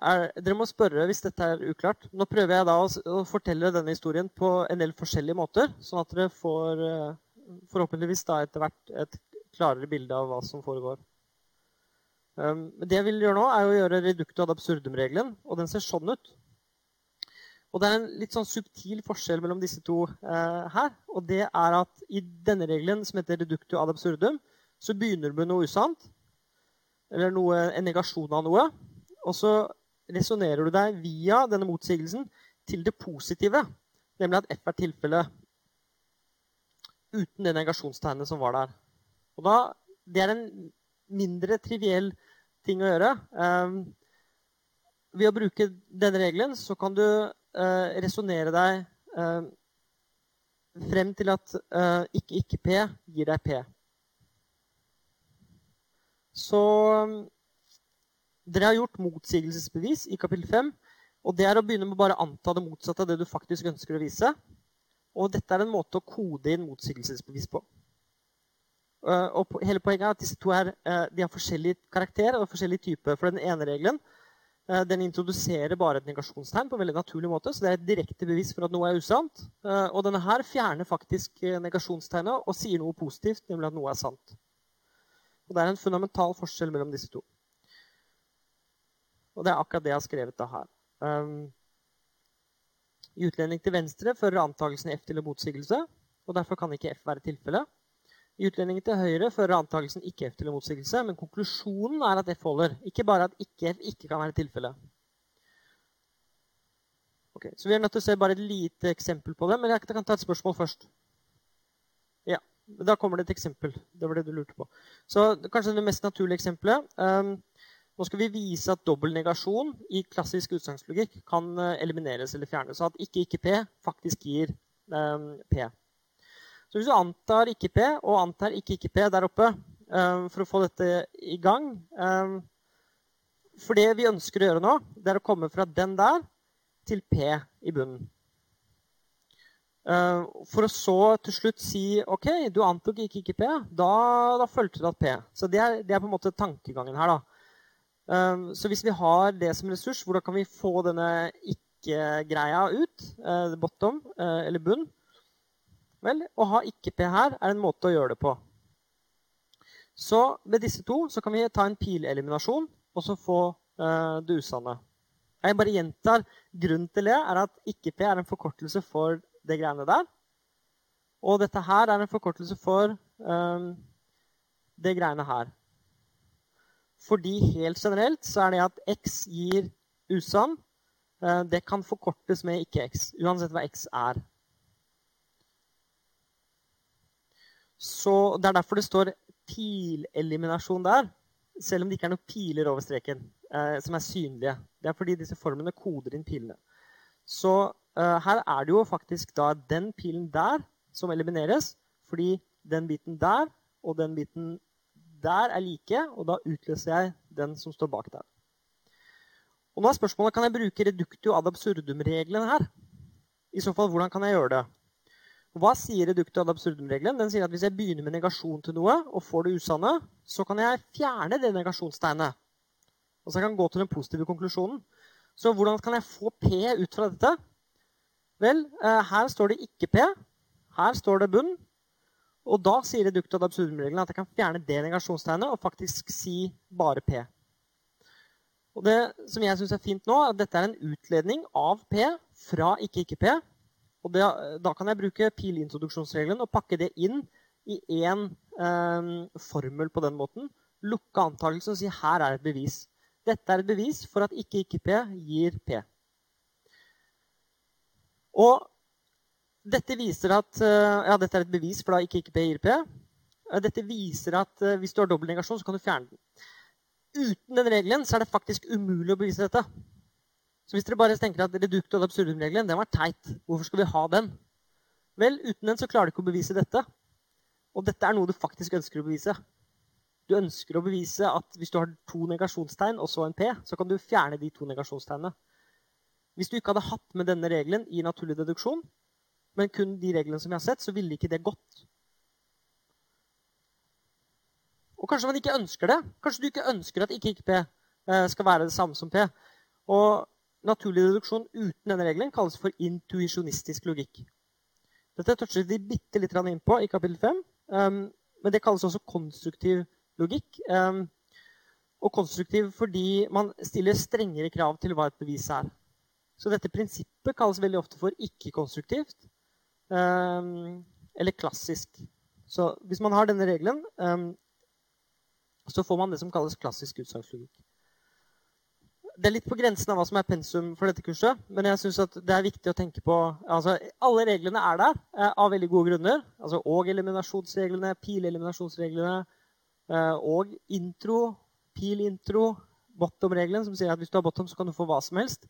Er, dere må spørre hvis dette er uklart. Nå prøver jeg da å, å, fortelle denne historien på en del forskjellige måter, sånn at dere får uh, forhåpentligvis da etter hvert et klarere bilde av hva som foregår. Um, det jeg vil gjøre nå, er å gjøre reducto ad absurdum-regelen. Og den ser sånn ut. Og det er en litt sånn subtil forskjell mellom disse to uh, her. Og det er at i denne regelen, som heter reducto ad absurdum, så begynner du med noe usant. Eller noe, en negasjon av noe. Og så resonnerer du deg via denne motsigelsen til det positive. Nemlig at F er tilfellet uten det negasjonstegnet som var der. Og da, Det er en mindre triviell ting å gjøre. Um, ved å bruke denne regelen så kan du eh, resonnere deg uh, frem til at uh, ikke ikke-P gir deg P. Så dere har gjort motsigelsesbevis i kapittel 5. Og det er å begynne med bare anta det motsatte av det du faktisk ønsker å vise. Og dette er en måte å kode inn motsigelsesbevis på. Eh, og hele poenget er at disse to er, eh, de har forskjellig karakter og forskjellig type. For den ene regelen eh, den introduserer bare et negasjonstegn på en veldig naturlig måte. Så det er et direkte bevis for at noe er usant. Og denne her fjerner faktisk negasjonstegnet og sier noe positivt, nemlig at noe er sant. Og Det er en fundamental forskjell mellom disse to. Og det er akkurat det jeg har skrevet da her. Um, I utlending til venstre fører antakelsen F til en motsigelse, og derfor kan ikke F være tilfellet. I utlendingen til høyre fører antakelsen ikke F til en motsigelse, men konklusjonen er at F holder. Ikke bare at ikke F ikke kan være tilfellet. Okay, så vi er nødt til å se bare et lite eksempel på det, men jeg kan ta et spørsmål først. Ja, Da kommer det et eksempel. Det var det du lurte på. Så kanskje det mest naturlige eksempelet. Um, nå skal vi vise at dobbeltnegasjon i klassisk utsagnslogikk kan eh, elimineres eller fjernes. Så at ikke ikke P faktisk gir um, P. Så hvis du antar ikke P og antar ikke ikke P der oppe um, for å få dette i gang um, For det vi ønsker å gjøre nå, det er å komme fra den der til P i bunnen. Uh, for å så til slutt si OK, du antok ikke ikke P. Da, da fulgte du at P. Så det er, det er, på en måte tankegangen her. da. Så hvis vi har det som ressurs, hvordan kan vi få denne ikke-greia ut? Bottom, eller bunn? Vel, å ha ikke-P her er en måte å gjøre det på. Så med disse to så kan vi ta en pileliminasjon og så få eh, det usanne. Jeg bare gjentar Grunnen til det er at ikke-P er en forkortelse for det greiene der. Og dette her er en forkortelse for eh, det greiene her. Fordi helt generelt så er det at x gir usann. Eh, det kan forkortes med ikke x, uansett hva x er. Så Det er derfor det står pileliminasjon der, selv om det ikke er noen piler over streken eh, som er synlige. Det er fordi disse formene koder inn pilene. Så eh, her er det jo faktisk da den pilen der som elimineres, fordi den biten der og den biten der er like, og da utløser jeg den som står bak der. Og nå er spørsmålet, Kan jeg bruke reductio ad absurdum-reglene her? I så fall, hvordan kan jeg gjøre det? Hva sier reduktet ad absurdum-regelen? Den sier at Hvis jeg begynner med negasjon til noe og får det usanne, så kan jeg fjerne det negasjonstegnet. Og så kan jeg gå til den positive konklusjonen. Så hvordan kan jeg få P ut fra dette? Vel, eh, her står det ikke P. Her står det bunn. Og da sier reduktet ad absurdum-regelen at jeg kan fjerne det negasjonstegnet og faktisk si bare P. Og Det som jeg syns er fint nå, er at dette er en utledning av P fra ikke-ikke-P. Og det, Da kan jeg bruke pilintroduksjonsregelen og pakke det inn i én eh, formel på den måten. Lukke antakelsen og si her er et bevis. Dette er et bevis for at ikke-ikke-P gir P. Og dette viser at eh, Ja, dette er et bevis, for da ikke ikke P gir P. Eh, dette viser at eh, hvis du har dobbel negasjon, så kan du fjerne den. Uten den regelen så er det faktisk umulig å bevise dette. Så hvis dere bare tenker at redukt ad absurdum-regelen den var teit, hvorfor skal vi ha den? Vel, uten den så klarer du ikke å bevise dette. Og dette er noe du faktisk ønsker å bevise. Du ønsker å bevise at hvis du har to negasjonstegn og så en P, så kan du fjerne de to negasjonstegnene. Hvis du ikke hadde hatt med denne regelen i naturlig deduksjon, men kun de reglene som jeg har sett, så ville ikke det gått. Og kanskje man ikke ønsker det. Kanskje du ikke ønsker at ikke-ikke-P eh, skal være det samme som P. Og naturlig deduksjon uten denne regelen kalles for intuisjonistisk logikk. Dette toucher vi bitte litt inn på i kapittel 5. Um, men det kalles også konstruktiv logikk. Um, og konstruktiv fordi man stiller strengere krav til hva et bevis er. Så dette prinsippet kalles veldig ofte for ikke-konstruktivt. Um, eller klassisk. Så hvis man har denne regelen, så får man det som kalles klassisk utsagslogikk. Det er litt på grensen av hva som er pensum for dette kurset, men jeg synes at det er viktig å tenke på altså, Alle reglene er der uh, av veldig gode grunner. Altså Og-eliminasjonsreglene, pil-eliminasjonsreglene uh, og intro, pil-intro, bottom-regelen, som sier at hvis du har bottom, så kan du få hva som helst.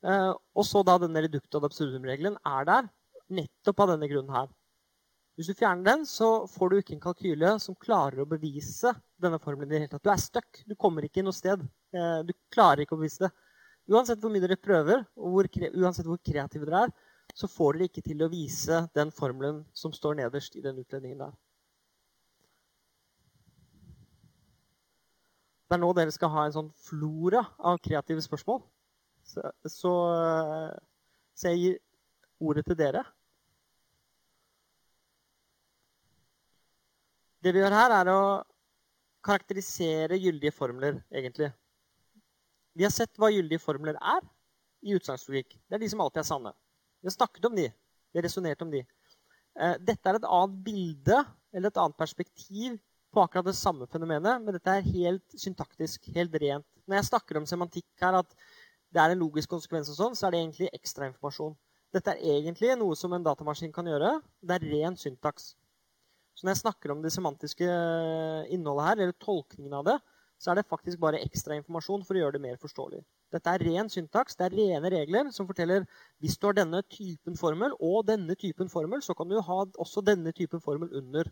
Uh, og så da denne redukt ad absurdum-regelen er der nettopp av denne grunnen her. Hvis du fjerner den, så får du ikke en kalkyle som klarer å bevise denne formelen. i hele tatt. Du er stuck. Du kommer ikke noe sted. Eh, du klarer ikke å bevise det. Uansett hvor mye dere prøver, og hvor, uansett hvor kreative dere er, så får dere ikke til å vise den formelen som står nederst i den utledningen der. Det er nå dere skal ha en sånn flora av kreative spørsmål. Så, så, eh, så jeg gir ordet til dere. Det vi gjør her, er å karakterisere gyldige formler, egentlig. Vi har sett hva gyldige formler er i utsagslogikk. Det er de som alltid er sanne. Vi har snakket om de. Vi har resonnert om de. Eh, dette er et annet bilde eller et annet perspektiv på akkurat det samme fenomenet, men dette er helt syntaktisk, helt rent. Når jeg snakker om semantikk her, at det er en logisk konsekvens, og sånn, så er det egentlig ekstrainformasjon. Dette er egentlig noe som en datamaskin kan gjøre. Det er ren syntaks. Så når jeg snakker om det semantiske innholdet her, eller tolkningen av det, så er det faktisk bare ekstra informasjon for å gjøre det mer forståelig. Dette er ren syntaks, det er rene regler som forteller hvis du har denne typen formel og denne typen formel, så kan du ha også denne typen formel under.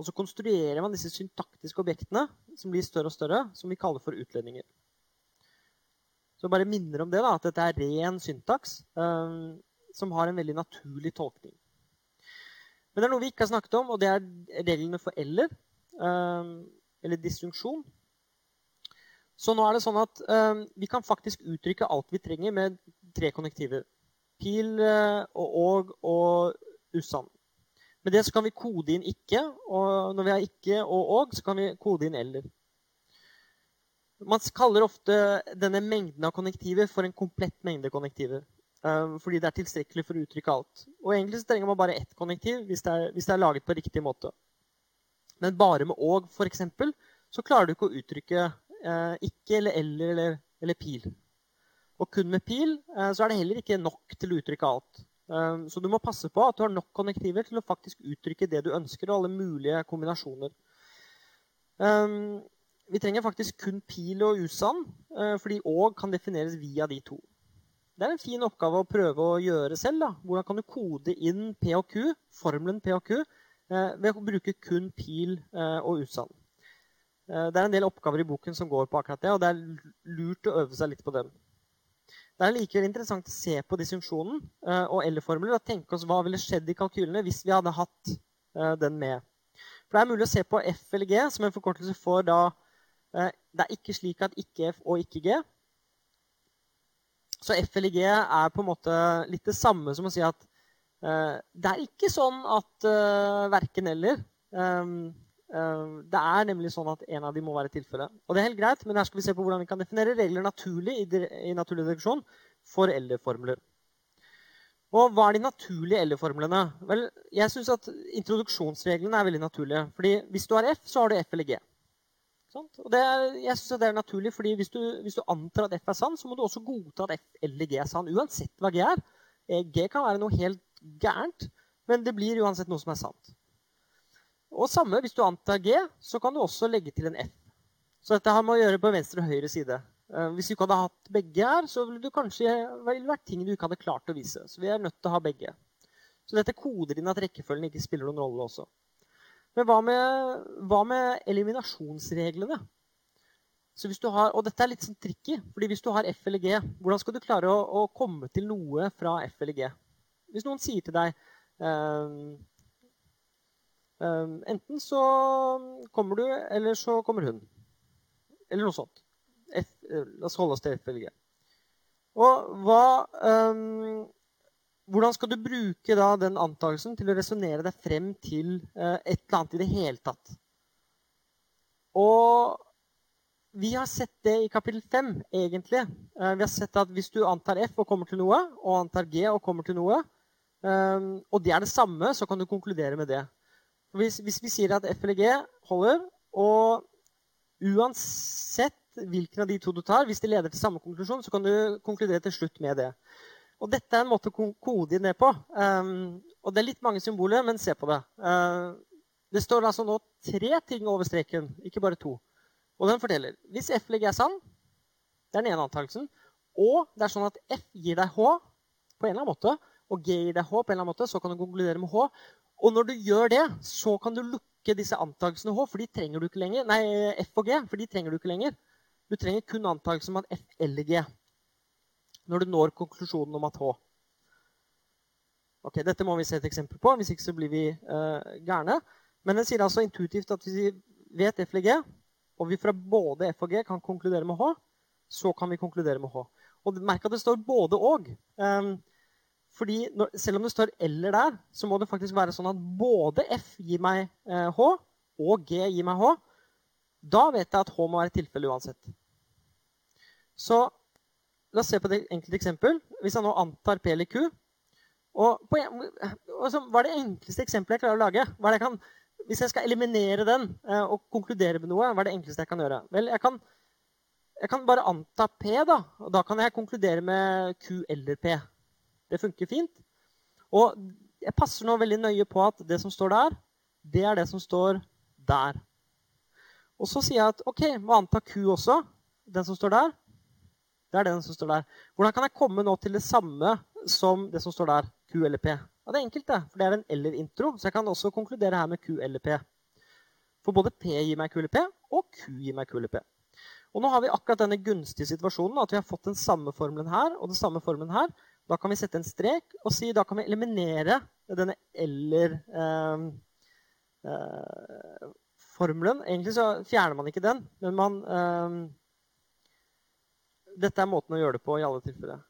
Og så konstruerer man disse syntaktiske objektene som blir større og større, som vi kaller for utledninger. Så bare minner om det, da, at dette er ren syntaks. Um, som har en veldig naturlig tolkning. Men det er noe vi ikke har snakket om, og det er reglene for eller. Um, eller disjunksjon. Så nå er det sånn at um, vi kan faktisk uttrykke alt vi trenger med tre konnektiver. Pil uh, og og og usann. Med det så kan vi kode inn ikke, og når vi har ikke og og, så kan vi kode inn eller. Man kaller ofte denne mengden av konnektiver for en komplett mengde konnektiver. Um, fordi det er tilstrekkelig for å uttrykke alt. Og egentlig så trenger man bare ett konnektiv hvis det, er, hvis det er laget på riktig måte. Men bare med og, f.eks., så klarer du ikke å uttrykke eh, ikke eller eller eller, eller pil. Og kun med pil eh, så er det heller ikke nok til å uttrykke alt. Eh, så du må passe på at du har nok konnektiver til å faktisk uttrykke det du ønsker, og alle mulige kombinasjoner. Um, vi trenger faktisk kun pil og usann, uh, fordi og kan defineres via de to. Det er en fin oppgave å prøve å gjøre selv. Da. Hvordan kan du kode inn P og Q, formelen P og Q eh, ved å bruke kun pil eh, og usann? Eh, det er en del oppgaver i boken som går på akkurat det, og det er lurt å øve seg litt på dem. Det er likevel interessant å se på disjunksjonen og L-formler og tenke oss hva ville skjedd i kalkylene hvis vi hadde hatt den med. For Det er mulig å se på F eller G som en forkortelse for da Det er ikke slik at ikke F og ikke G. Så FLG er på en måte litt det samme som å si at uh, det er ikke sånn at uh, verken eller. Um, uh, det er nemlig sånn at en av dem må være tilfellet. Og det er helt greit, men her skal vi se på hvordan vi kan definere regler naturlig i, i naturlig deduksjon for L-formler. Og hva er de naturlige L-formlene? Vel, jeg synes at Introduksjonsreglene er veldig naturlige. fordi Hvis du har F, så har du F eller G. Og det jeg synes det er naturlig, fordi hvis du, hvis du, antar at F er sann, så må du også godta at F eller G er sann, uansett hva G er. Eh, G kan være noe helt gærent, men det blir uansett noe som er sant. Og samme, hvis du antar G, så kan du også legge til en F. Så dette har med å gjøre på venstre og høyre side. Eh, hvis du ikke hadde hatt begge her, så ville det kanskje vært ting du ikke hadde klart å vise. Så vi er nødt til å ha begge. Så dette koder inn at rekkefølgen ikke spiller noen rolle også. Men hva med, hva med eliminasjonsreglene? Har, og dette er litt sånn tricky, fordi hvis du har F eller G, hvordan skal du klare å, å komme til noe fra F eller G? Hvis noen sier til deg um, um, Enten så kommer du, eller så kommer hun. Eller noe sånt. F, eh, la oss holde oss til F eller G. Og hva um, hvordan skal du bruke da den antakelsen til å resonnere deg frem til eh, et eller annet i det hele tatt? Og vi har sett det i kapittel 5, egentlig. Eh, vi har sett at hvis du antar F og kommer til noe, og antar G og kommer til noe, eh, og det er det samme, så kan du konkludere med det. Hvis, hvis vi sier at F eller G holder, og uansett hvilken av de to du tar, hvis det leder til samme konklusjon, så kan du konkludere til slutt med det. Og dette er en måte å kode inn det på. Um, og det er litt mange symboler, men se på det. Uh, det står altså nå tre ting over streken, ikke bare to. Og den forteller hvis F ligger er sann, det er den ene antakelsen, og det er sånn at F gir deg H på en eller annen måte, og G gir deg H på en eller annen måte, så kan du konkludere med H. Og når du gjør det, så kan du lukke disse antakelsene H, for de trenger du ikke lenger. Nei, F og G, for de trenger du ikke lenger. Du trenger kun antakelsen om at F eller G når du når konklusjonen om at H. Ok, Dette må vi se et eksempel på, hvis ikke så blir vi uh, gærne. Men den sier altså intuitivt at hvis vi vet F eller G, og vi fra både F og G kan konkludere med H, så kan vi konkludere med H. Og Merk at det står både og. Um, fordi når, Selv om det står eller der, så må det faktisk være sånn at både F gir meg uh, H, og G gir meg H. Da vet jeg at H må være tilfelle uansett. Så la oss se på et enkelt eksempel. Hvis jeg nå antar P eller Q og på, altså, Hva er det enkleste eksempelet jeg klarer å lage? Jeg kan, hvis jeg skal eliminere den eh, og konkludere med noe, hva er det enkleste jeg kan gjøre? Vel, jeg kan, jeg kan bare anta P, da. Og da kan jeg konkludere med Q eller P. Det funker fint. Og jeg passer nå veldig nøye på at det som står der, det er det som står der. Og så sier jeg at OK, må anta Q også. Den som står der. Det er den som står der. Hvordan kan jeg komme nå til det samme som det som står der? Q eller P? Ja, Det er enkelt, det. For det er en eller-intro. Så jeg kan også konkludere her med Q eller P. For både P gir meg Q eller P, og Q gir meg Q eller P. Og nå har vi akkurat denne gunstige situasjonen at vi har fått den samme formelen her og den samme formelen her. Da kan vi sette en strek og si da kan vi eliminere denne eller-formelen. Eh, Egentlig så fjerner man ikke den, men man eh, Dette er måten å gjøre det på i alle tilfeller.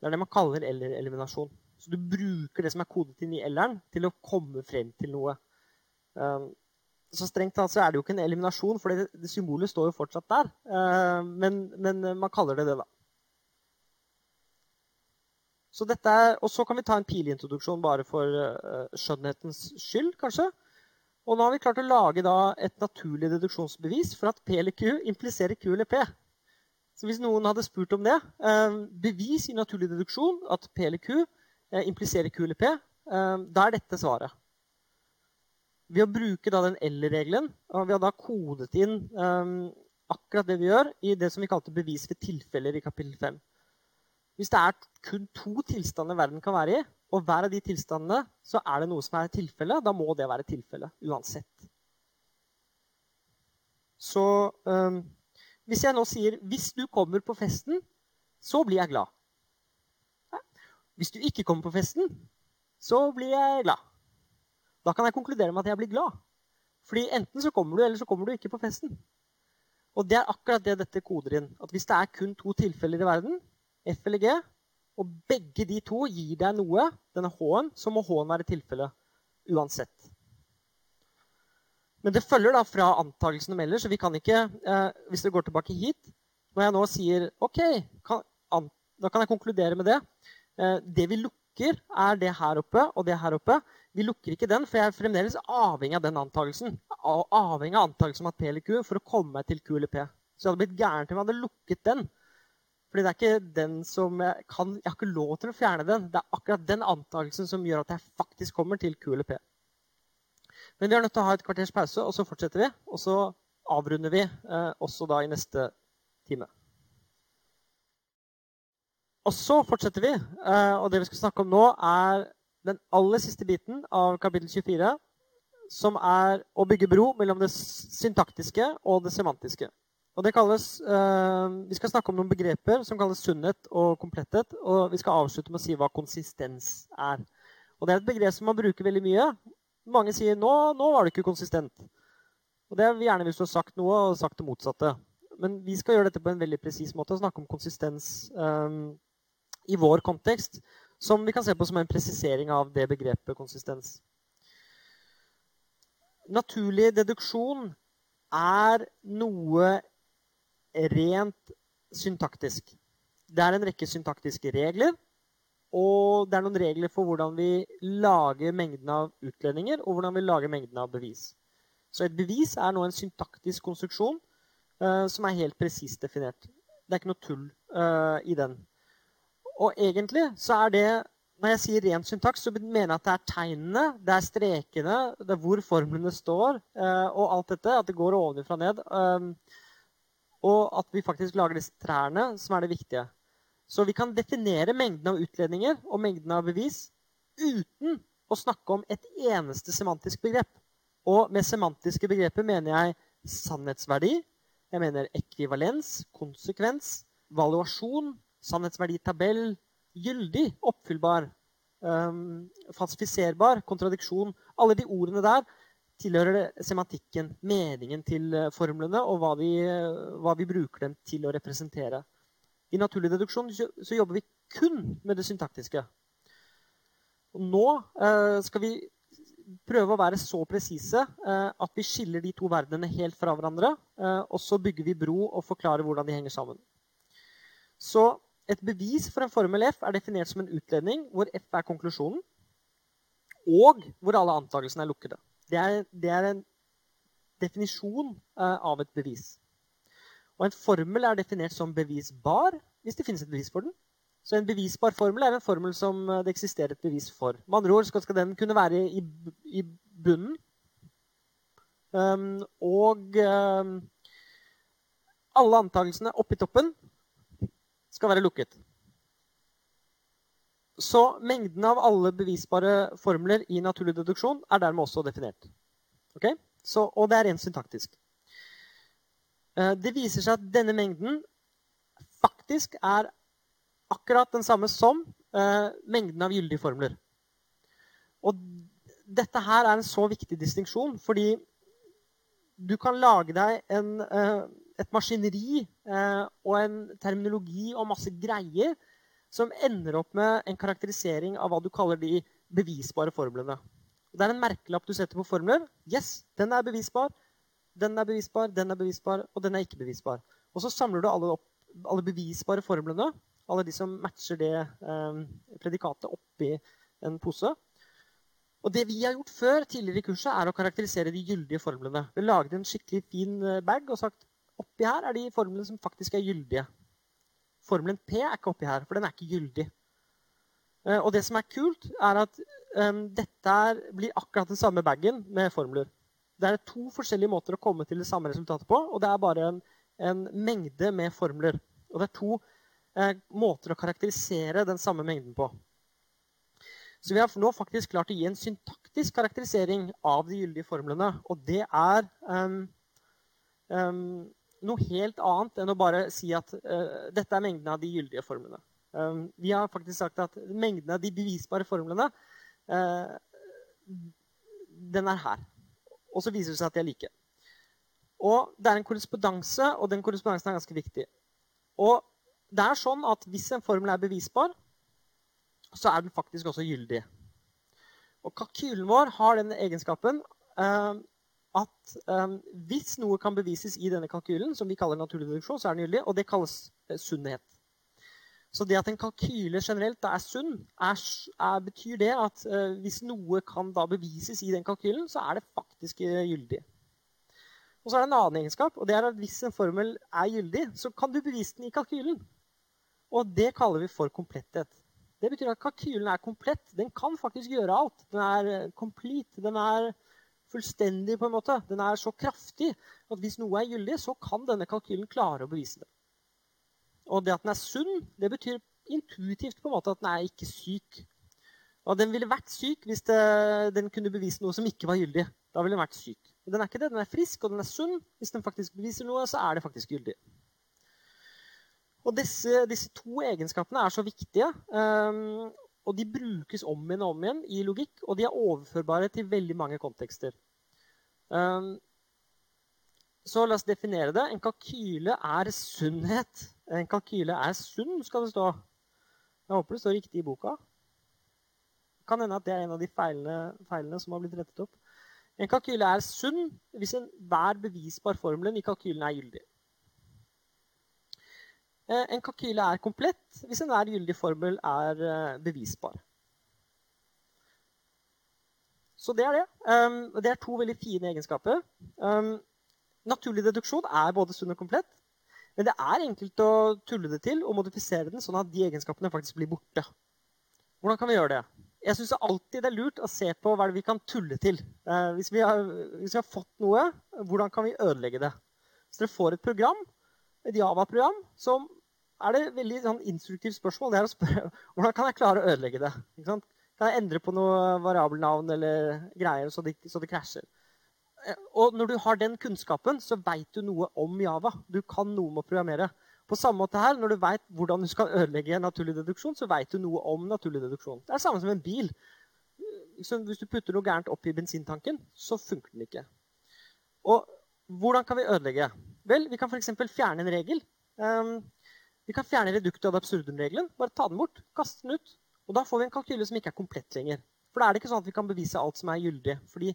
Det er det man kaller eller-eliminasjon. Så du bruker det som er kodet inn i L-en, til å komme frem til noe. Eh, så strengt tatt så er det jo ikke en eliminasjon, for det, det symbolet står jo fortsatt der. Eh, men, men man kaller det det, da. Så er, og så kan vi ta en pilintroduksjon bare for uh, skjønnhetens skyld, kanskje. Og nå har vi klart å lage da, et naturlig deduksjonsbevis for at P eller Q impliserer Q eller P. Så hvis noen hadde spurt om det uh, Bevis i naturlig deduksjon at P eller Q uh, impliserer Q eller P. da er dette svaret. Ved å bruke den eller-regelen og vi har da kodet inn akkurat det vi gjør i det som vi kalte bevis ved tilfeller i kapittel 5. Hvis det er kun to tilstander verden kan være i, og hver av de tilstandene så er det noe som er tilfelle, da må det være tilfelle uansett. Så hvis jeg nå sier 'hvis du kommer på festen, så blir jeg glad'. Hvis du ikke kommer på festen, så blir jeg glad. Da kan jeg konkludere med at jeg blir glad. Fordi enten så kommer du, eller så kommer du ikke på festen. Og det er akkurat det dette koder inn. At hvis det er kun to tilfeller i verden, F eller G, og begge de to gir deg noe, denne H-en, så må H-en være tilfellet uansett. Men det følger da fra antakelsen om ellers, så vi kan ikke eh, Hvis dere går tilbake hit Når jeg nå sier OK, kan, an, da kan jeg konkludere med det. Eh, det vi lukker, er det her oppe og det her oppe. Vi lukker ikke den, for jeg er fremdeles avhengig av den antakelsen. Avhengig av antakelsen om at P eller Q for å komme meg til Q eller P. Så jeg hadde blitt gæren til om jeg hadde lukket den. Fordi det er ikke den som jeg kan Jeg har ikke lov til å fjerne den. Det er akkurat den antakelsen som gjør at jeg faktisk kommer til Q eller P. Men vi er nødt til å ha et kvarters pause, og så fortsetter vi. Og så avrunder vi eh, også da i neste time. Og så fortsetter vi. Eh, og det vi skal snakke om nå, er den aller siste biten av kapittel 24, som er å bygge bro mellom det syntaktiske og det semantiske. Og det kalles, eh, Vi skal snakke om noen begreper som kalles sunnhet og kompletthet. Og vi skal avslutte med å si hva konsistens er. Og Det er et begrep som man bruker veldig mye. Mange sier nå, nå var du ikke konsistent. Og Det er gjerne hvis du har sagt noe og sagt det motsatte. Men vi skal gjøre dette på en veldig presis måte og snakke om konsistens um, i vår kontekst. Som vi kan se på som en presisering av det begrepet konsistens. Naturlig deduksjon er noe rent syntaktisk. Det er en rekke syntaktiske regler. Og det er noen regler for hvordan vi lager mengden av utledninger, og hvordan vi lager mengden av bevis. Så et bevis er nå en syntaktisk konstruksjon uh, som er helt presist definert. Det er ikke noe tull uh, i den. Og egentlig så er det Når jeg sier rent syntaks, så mener jeg at det er tegnene, det er strekene, det er hvor formlene står, uh, og alt dette. At det går ovenfra og ned. Og at vi faktisk lager disse trærne, som er det viktige. Så vi kan definere mengden av utledninger og mengden av bevis uten å snakke om et eneste semantisk begrep. Og med semantiske begreper mener jeg sannhetsverdi, jeg mener ekvivalens, konsekvens, valuasjon, sannhetsverditabell, gyldig, oppfyllbar, um, falsifiserbar, kontradiksjon. Alle de ordene der tilhører semantikken, meningen til eh, formlene, og hva, de, eh, hva, vi bruker dem til å representere. I naturlig deduksjon så jobber vi kun med det syntaktiske. Nå eh, skal vi prøve å være så presise eh, at vi skiller de to verdenene helt fra hverandre. Eh, og så bygger vi bro og forklarer hvordan de henger sammen. Så et bevis for en formel F er definert som en utledning hvor F er konklusjonen, og hvor alle antakelsene er lukkede. Det er, det er en definisjon av et bevis. Og en formel er definert som bevisbar hvis det finnes et bevis for den. Så en bevisbar formel er en formel som eh, det eksisterer et bevis for. Med andre ord skal, den kunne være i, i bunnen. Um, og um, alle antakelsene oppi toppen skal være lukket. Så mengden av alle bevisbare formler i naturlig deduksjon er dermed også definert. Okay? Så, og det er rent syntaktisk. Uh, det viser seg at denne mengden faktisk er akkurat den samme som uh, mengden av gyldige formler. Og dette her er en så viktig distinksjon, fordi du kan lage deg en, uh, et maskineri og en terminologi og masse greier som ender opp med en karakterisering av hva du kaller de bevisbare formlene. Det er en merkelapp du setter på formler. Yes, den er bevisbar, den er bevisbar, den er bevisbar, og den er ikke bevisbar. Og så samler du alle, opp, alle bevisbare formlene alle de som matcher det eh, predikatet oppi en pose. Og det vi har gjort før tidligere i kurset, er å karakterisere de gyldige formlene. Vi lagde en skikkelig fin eh, bag og sagt oppi her er de formlene som faktisk er gyldige. Formelen P er ikke oppi her, for den er ikke gyldig. Eh, og det som er kult, er at um, dette blir akkurat den samme bagen med formler. Det er to forskjellige måter å komme til det samme resultatet på, og det er bare en, en mengde med formler. Og det er to eh, måter å karakterisere den samme mengden på. Så vi har nå faktisk klart å gi en syntaktisk karakterisering av de gyldige formlene. Og det er um, um, noe helt annet enn å bare si at uh, dette er mengden av de gyldige formlene. Um, vi har faktisk sagt at mengden av de bevisbare formlene uh, den er her. Og så viser det seg at de er like. Og det er en korrespondanse, og den korrespondansen er ganske viktig. Og det er sånn at Hvis en formel er bevisbar, så er den faktisk også gyldig. Og Kalkylen vår har den egenskapen eh, at eh, hvis noe kan bevises i denne kalkylen, som vi kaller naturlig deduksjon, så er den gyldig, og det kalles uh, sunnhet. Så det at en kalkyle generelt er sunn, er, er, betyr det at eh, hvis noe kan da bevises i den kalkylen, så er det faktisk gyldig. Og så er det en annen egenskap, og det er at hvis en formel er gyldig, så kan du bevise den i kalkylen. Og det kaller vi for kompletthet. Det betyr at kalkylen er komplett. Den kan faktisk gjøre alt. Den er eh, complete. Den er fullstendig, på en måte. Den er så kraftig at hvis noe er gyldig, så kan denne kalkylen klare å bevise det. Og det at den er sunn, det betyr intuitivt på en måte at den er ikke syk. Og den ville vært syk hvis det, den kunne bevise noe som ikke var gyldig. Da ville den vært syk. Men den er ikke det. Den er frisk, og den er sunn. Hvis den faktisk beviser noe, så er det faktisk gyldig. Og disse, disse, to egenskapene er så viktige. Um, og de brukes om igjen og om igjen i logikk, og de er overførbare til veldig mange kontekster. Um, så la oss definere det. En kalkyle er sunnhet. En kalkyle er sunn, skal det stå. Jeg håper det står riktig i boka. Kan hende at det er en av de feilene, feilene som har blitt rettet opp. En kalkyle er sunn hvis enhver bevisbar formelen i kalkylen er gyldig. Eh, en kalkyle er komplett hvis enhver gyldig formel er eh, bevisbar. Så det er det. Um, det er to veldig fine egenskaper. Um, naturlig deduksjon er både sunn og komplett. Men det er enkelt å tulle det til og modifisere den sånn at de egenskapene faktisk blir borte. Hvordan kan vi gjøre det? Jeg syns alltid det er lurt å se på hva vi kan tulle til. Eh, hvis, vi har, hvis, vi har, fått noe, hvordan kan vi ødelegge det? Hvis dere får et program, et Java-program, så er det veldig sånn, instruktivt spørsmål. Det er å spørre hvordan kan jeg klare å ødelegge det. Kan jeg endre på noe variabelnavn eller greier så det, så det krasjer? Og når du har den kunnskapen, så veit du noe om Java. Du kan noe om å programmere. På samme måte her, Når du veit hvordan du skal ødelegge naturlig deduksjon, så veit du noe om naturlig deduksjon. Det er det samme som en bil. Så hvis du putter noe gærent opp i bensintanken, så funker den ikke. Og hvordan kan vi ødelegge? Vel, vi kan f.eks. fjerne en regel. Um, vi kan fjerne reduktet av absurdum-regelen. Bare ta den bort, kaste den ut. Og da får vi en kalkyle som ikke er komplett lenger. For da er det ikke sånn at vi kan bevise alt som er gyldig. Fordi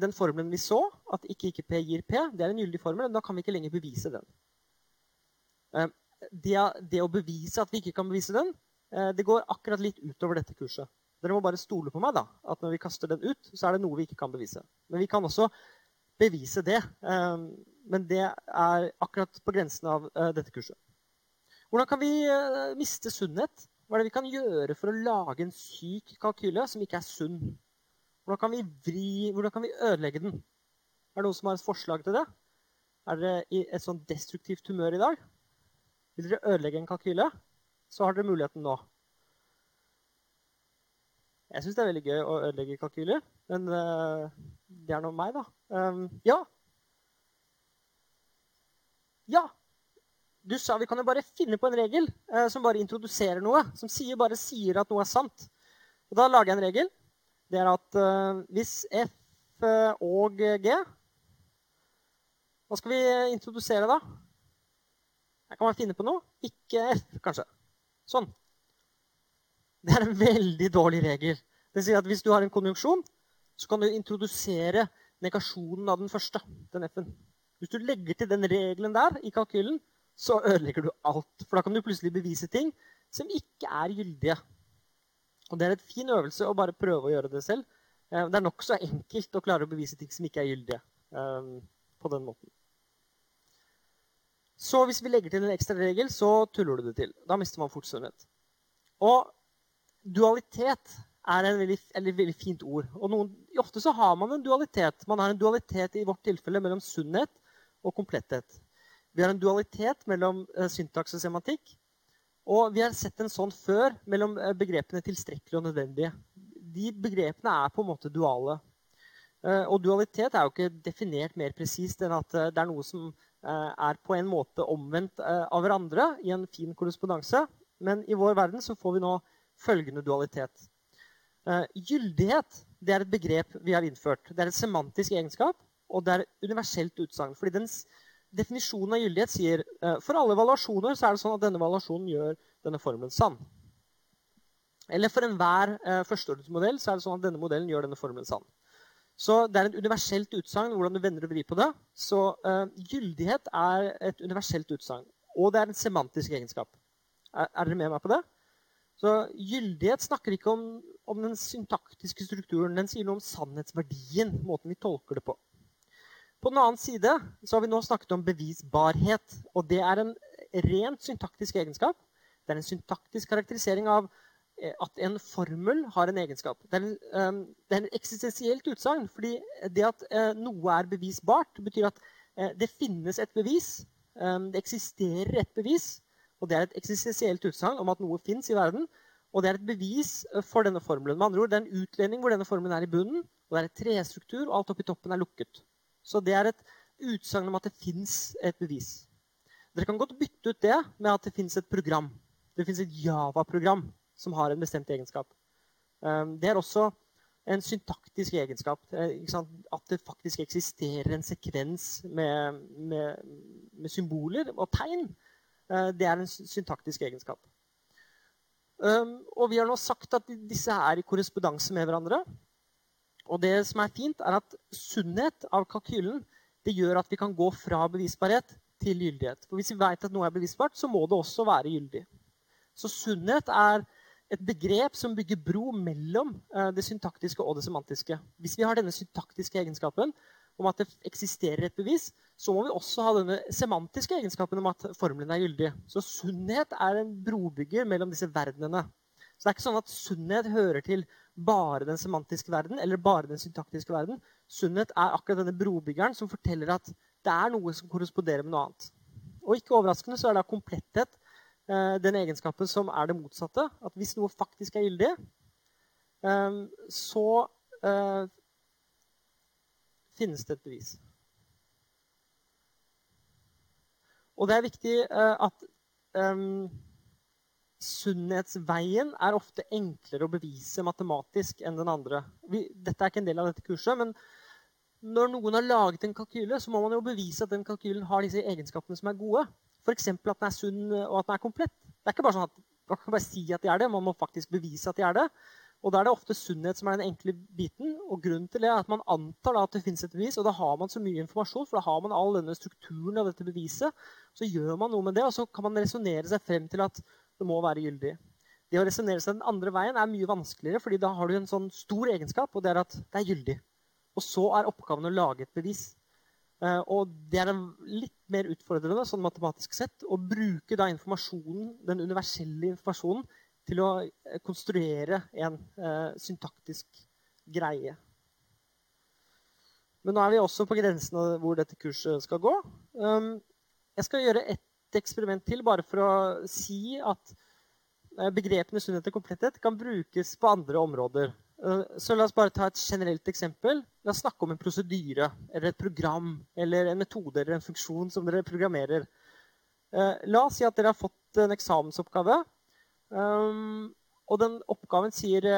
den formelen vi så, at ikke ikke P gir P, det er en gyldig formel, men da kan vi ikke lenger bevise den. Eh, det, det, å bevise at vi ikke kan bevise den, eh, det går akkurat litt utover dette kurset. Dere må bare stole på meg da, at når vi kaster den ut, så er det noe vi ikke kan bevise. Men vi kan også bevise det. Eh, men det er akkurat på grensen av eh, dette kurset. Hvordan kan vi miste sunnhet? Hva er det vi kan gjøre for å lage en syk kalkyle som ikke er sunn? Hvordan kan vi vri, hvordan kan vi ødelegge den? Er det noen som har et forslag til det? Er dere i et sånn destruktivt humør i dag? Vil dere ødelegge en kalkyle? Så har dere muligheten nå. Jeg syns det er veldig gøy å ødelegge kalkyler, men uh, det er nå meg, da. Um, ja. Ja. Du sa vi kan jo bare finne på en regel uh, som bare introduserer noe. Som bare sier at noe er sant. Og Da lager jeg en regel. Det er at uh, hvis F og G Hva skal vi introdusere da? Her kan man finne på noe. Ikke F, kanskje. Sånn. Det er en veldig dårlig regel. Det sier at Hvis du har en konjunksjon, så kan du introdusere negasjonen av den første. den F-en. Hvis du legger til den regelen der i kalkylen, så ødelegger du alt. For da kan du plutselig bevise ting som ikke er gyldige. Og Det er en fin øvelse å bare prøve å gjøre det selv. Eh, det er nokså enkelt å klare å bevise ting som ikke er gyldige. Eh, på den måten. Så hvis vi legger til en ekstra regel, så tuller du det til. Da mister man fort sunnhet. Og dualitet er et veldig, et veldig fint ord. Og noen, ofte så har man en dualitet. Man har en dualitet i vårt tilfelle mellom sunnhet og kompletthet. Vi har en dualitet mellom uh, syntaks og semantikk. Og vi har sett en sånn før mellom uh, begrepene tilstrekkelig og nødvendig. De begrepene er på en måte duale. Uh, og dualitet er jo ikke definert mer presist enn at det er noe som er på en måte omvendt av hverandre i en fin korrespondanse. Men i vår verden så får vi nå følgende dualitet. Gyldighet det er et begrep vi har innført. Det er et semantisk egenskap, og det er universelt utsagn. Fordi dens definisjonen av gyldighet sier uh, for alle evaluasjoner så er det sånn at denne evaluasjonen gjør denne formelen sann. Eller for enhver uh, førsteordensmodell så er det sånn at denne modellen gjør denne formelen sann. Så det er et universelt utsagn hvordan du vender og vrir på det. Så uh, gyldighet er et universelt utsagn. Og det er en semantisk egenskap. Er, er dere med meg på det? Så Gyldighet snakker ikke om, om, den syntaktiske strukturen. Den sier noe om sannhetsverdien, måten vi tolker det på. På den annen side så har vi nå snakket om bevisbarhet. og Det er en rent syntaktisk egenskap. Det er en syntaktisk karakterisering av eh, at en formel har en egenskap. Det er, en, er en eksistensielt utsagn. fordi det at uh, noe er bevisbart, betyr at det finnes et bevis. Det eksisterer et bevis. Og det er et eksistensielt utsagn om at noe fins i verden. Og det er et bevis eh, for denne formelen. Med andre ord, Det er en utledning hvor denne formelen er i bunnen. Og det er et trestruktur, og alt oppi toppen er lukket. Så det er et utsagn om at det fins et bevis. Dere kan godt bytte ut det med at det fins et program. Det fins et Java-program som har en bestemt egenskap. Ehm, det er også en syntaktisk egenskap. Eh, at det faktisk eksisterer en sekvens med, med, med symboler og tegn Eh, det er en syntaktisk egenskap. Um, og vi har nå sagt at disse er i korrespondanse med hverandre. Og det som er fint, er at sunnhet av kalkylen det gjør at vi kan gå fra bevisbarhet til gyldighet. For Hvis vi vet at noe er bevisbart, så må det også være gyldig. Så sunnhet er et begrep som bygger bro mellom uh, det syntaktiske og det semantiske. Hvis vi har denne syntaktiske egenskapen om at det eksisterer et bevis, så må vi også ha denne semantiske egenskapen om at formelen er gyldig. Så sunnhet er en brobygger mellom disse verdenene. Så det er ikke sånn at sunnhet hører til bare den semantiske verden eller bare den syntaktiske verden. Sunnhet er akkurat denne brobyggeren som forteller at det er noe som korresponderer med noe annet. Og ikke overraskende så er da kompletthet eh, den egenskapen som er det motsatte. At hvis noe faktisk er gyldig, eh, så eh, finnes det et bevis. Og det er viktig at sunnhetsveien er ofte enklere å bevise matematisk enn den andre. Vi, dette er ikke en del av dette kurset, men når noen har laget en kalkyle, så må man jo bevise at den kalkylen har disse egenskapene som er gode. F.eks. at den er sunn og at den er komplett. Det er ikke bare sånn at Man kan bare si at de er det, man må faktisk bevise at de er det. Og Da er det ofte sunnhet som er den enkle biten. og Grunnen til det er at man antar at det finnes et bevis, og da har man så mye informasjon, for da har man all denne strukturen av dette beviset. Så gjør man noe med det, og så kan man resonnere seg frem til at det må være gyldig. Det å resonnere seg den andre veien er mye vanskeligere, fordi da har du en sånn stor egenskap, og det er at det er gyldig. Og så er oppgaven å lage et bevis. Uh, og det er litt mer utfordrende sånn matematisk sett å bruke da informasjonen, den universelle informasjonen til å eh, konstruere en uh, syntaktisk greie. Men nå er vi også på grensen av hvor dette kurset skal gå. Um, jeg skal gjøre ett eksperiment til, bare for å si at uh, begrepene sunnhet og kompletthet kan brukes på andre områder. Uh, så la oss bare ta et generelt eksempel. La oss snakke om en prosedyre eller et program eller en metode eller en funksjon som dere programmerer. La oss si at dere har fått en eksamensoppgave og den oppgaven sier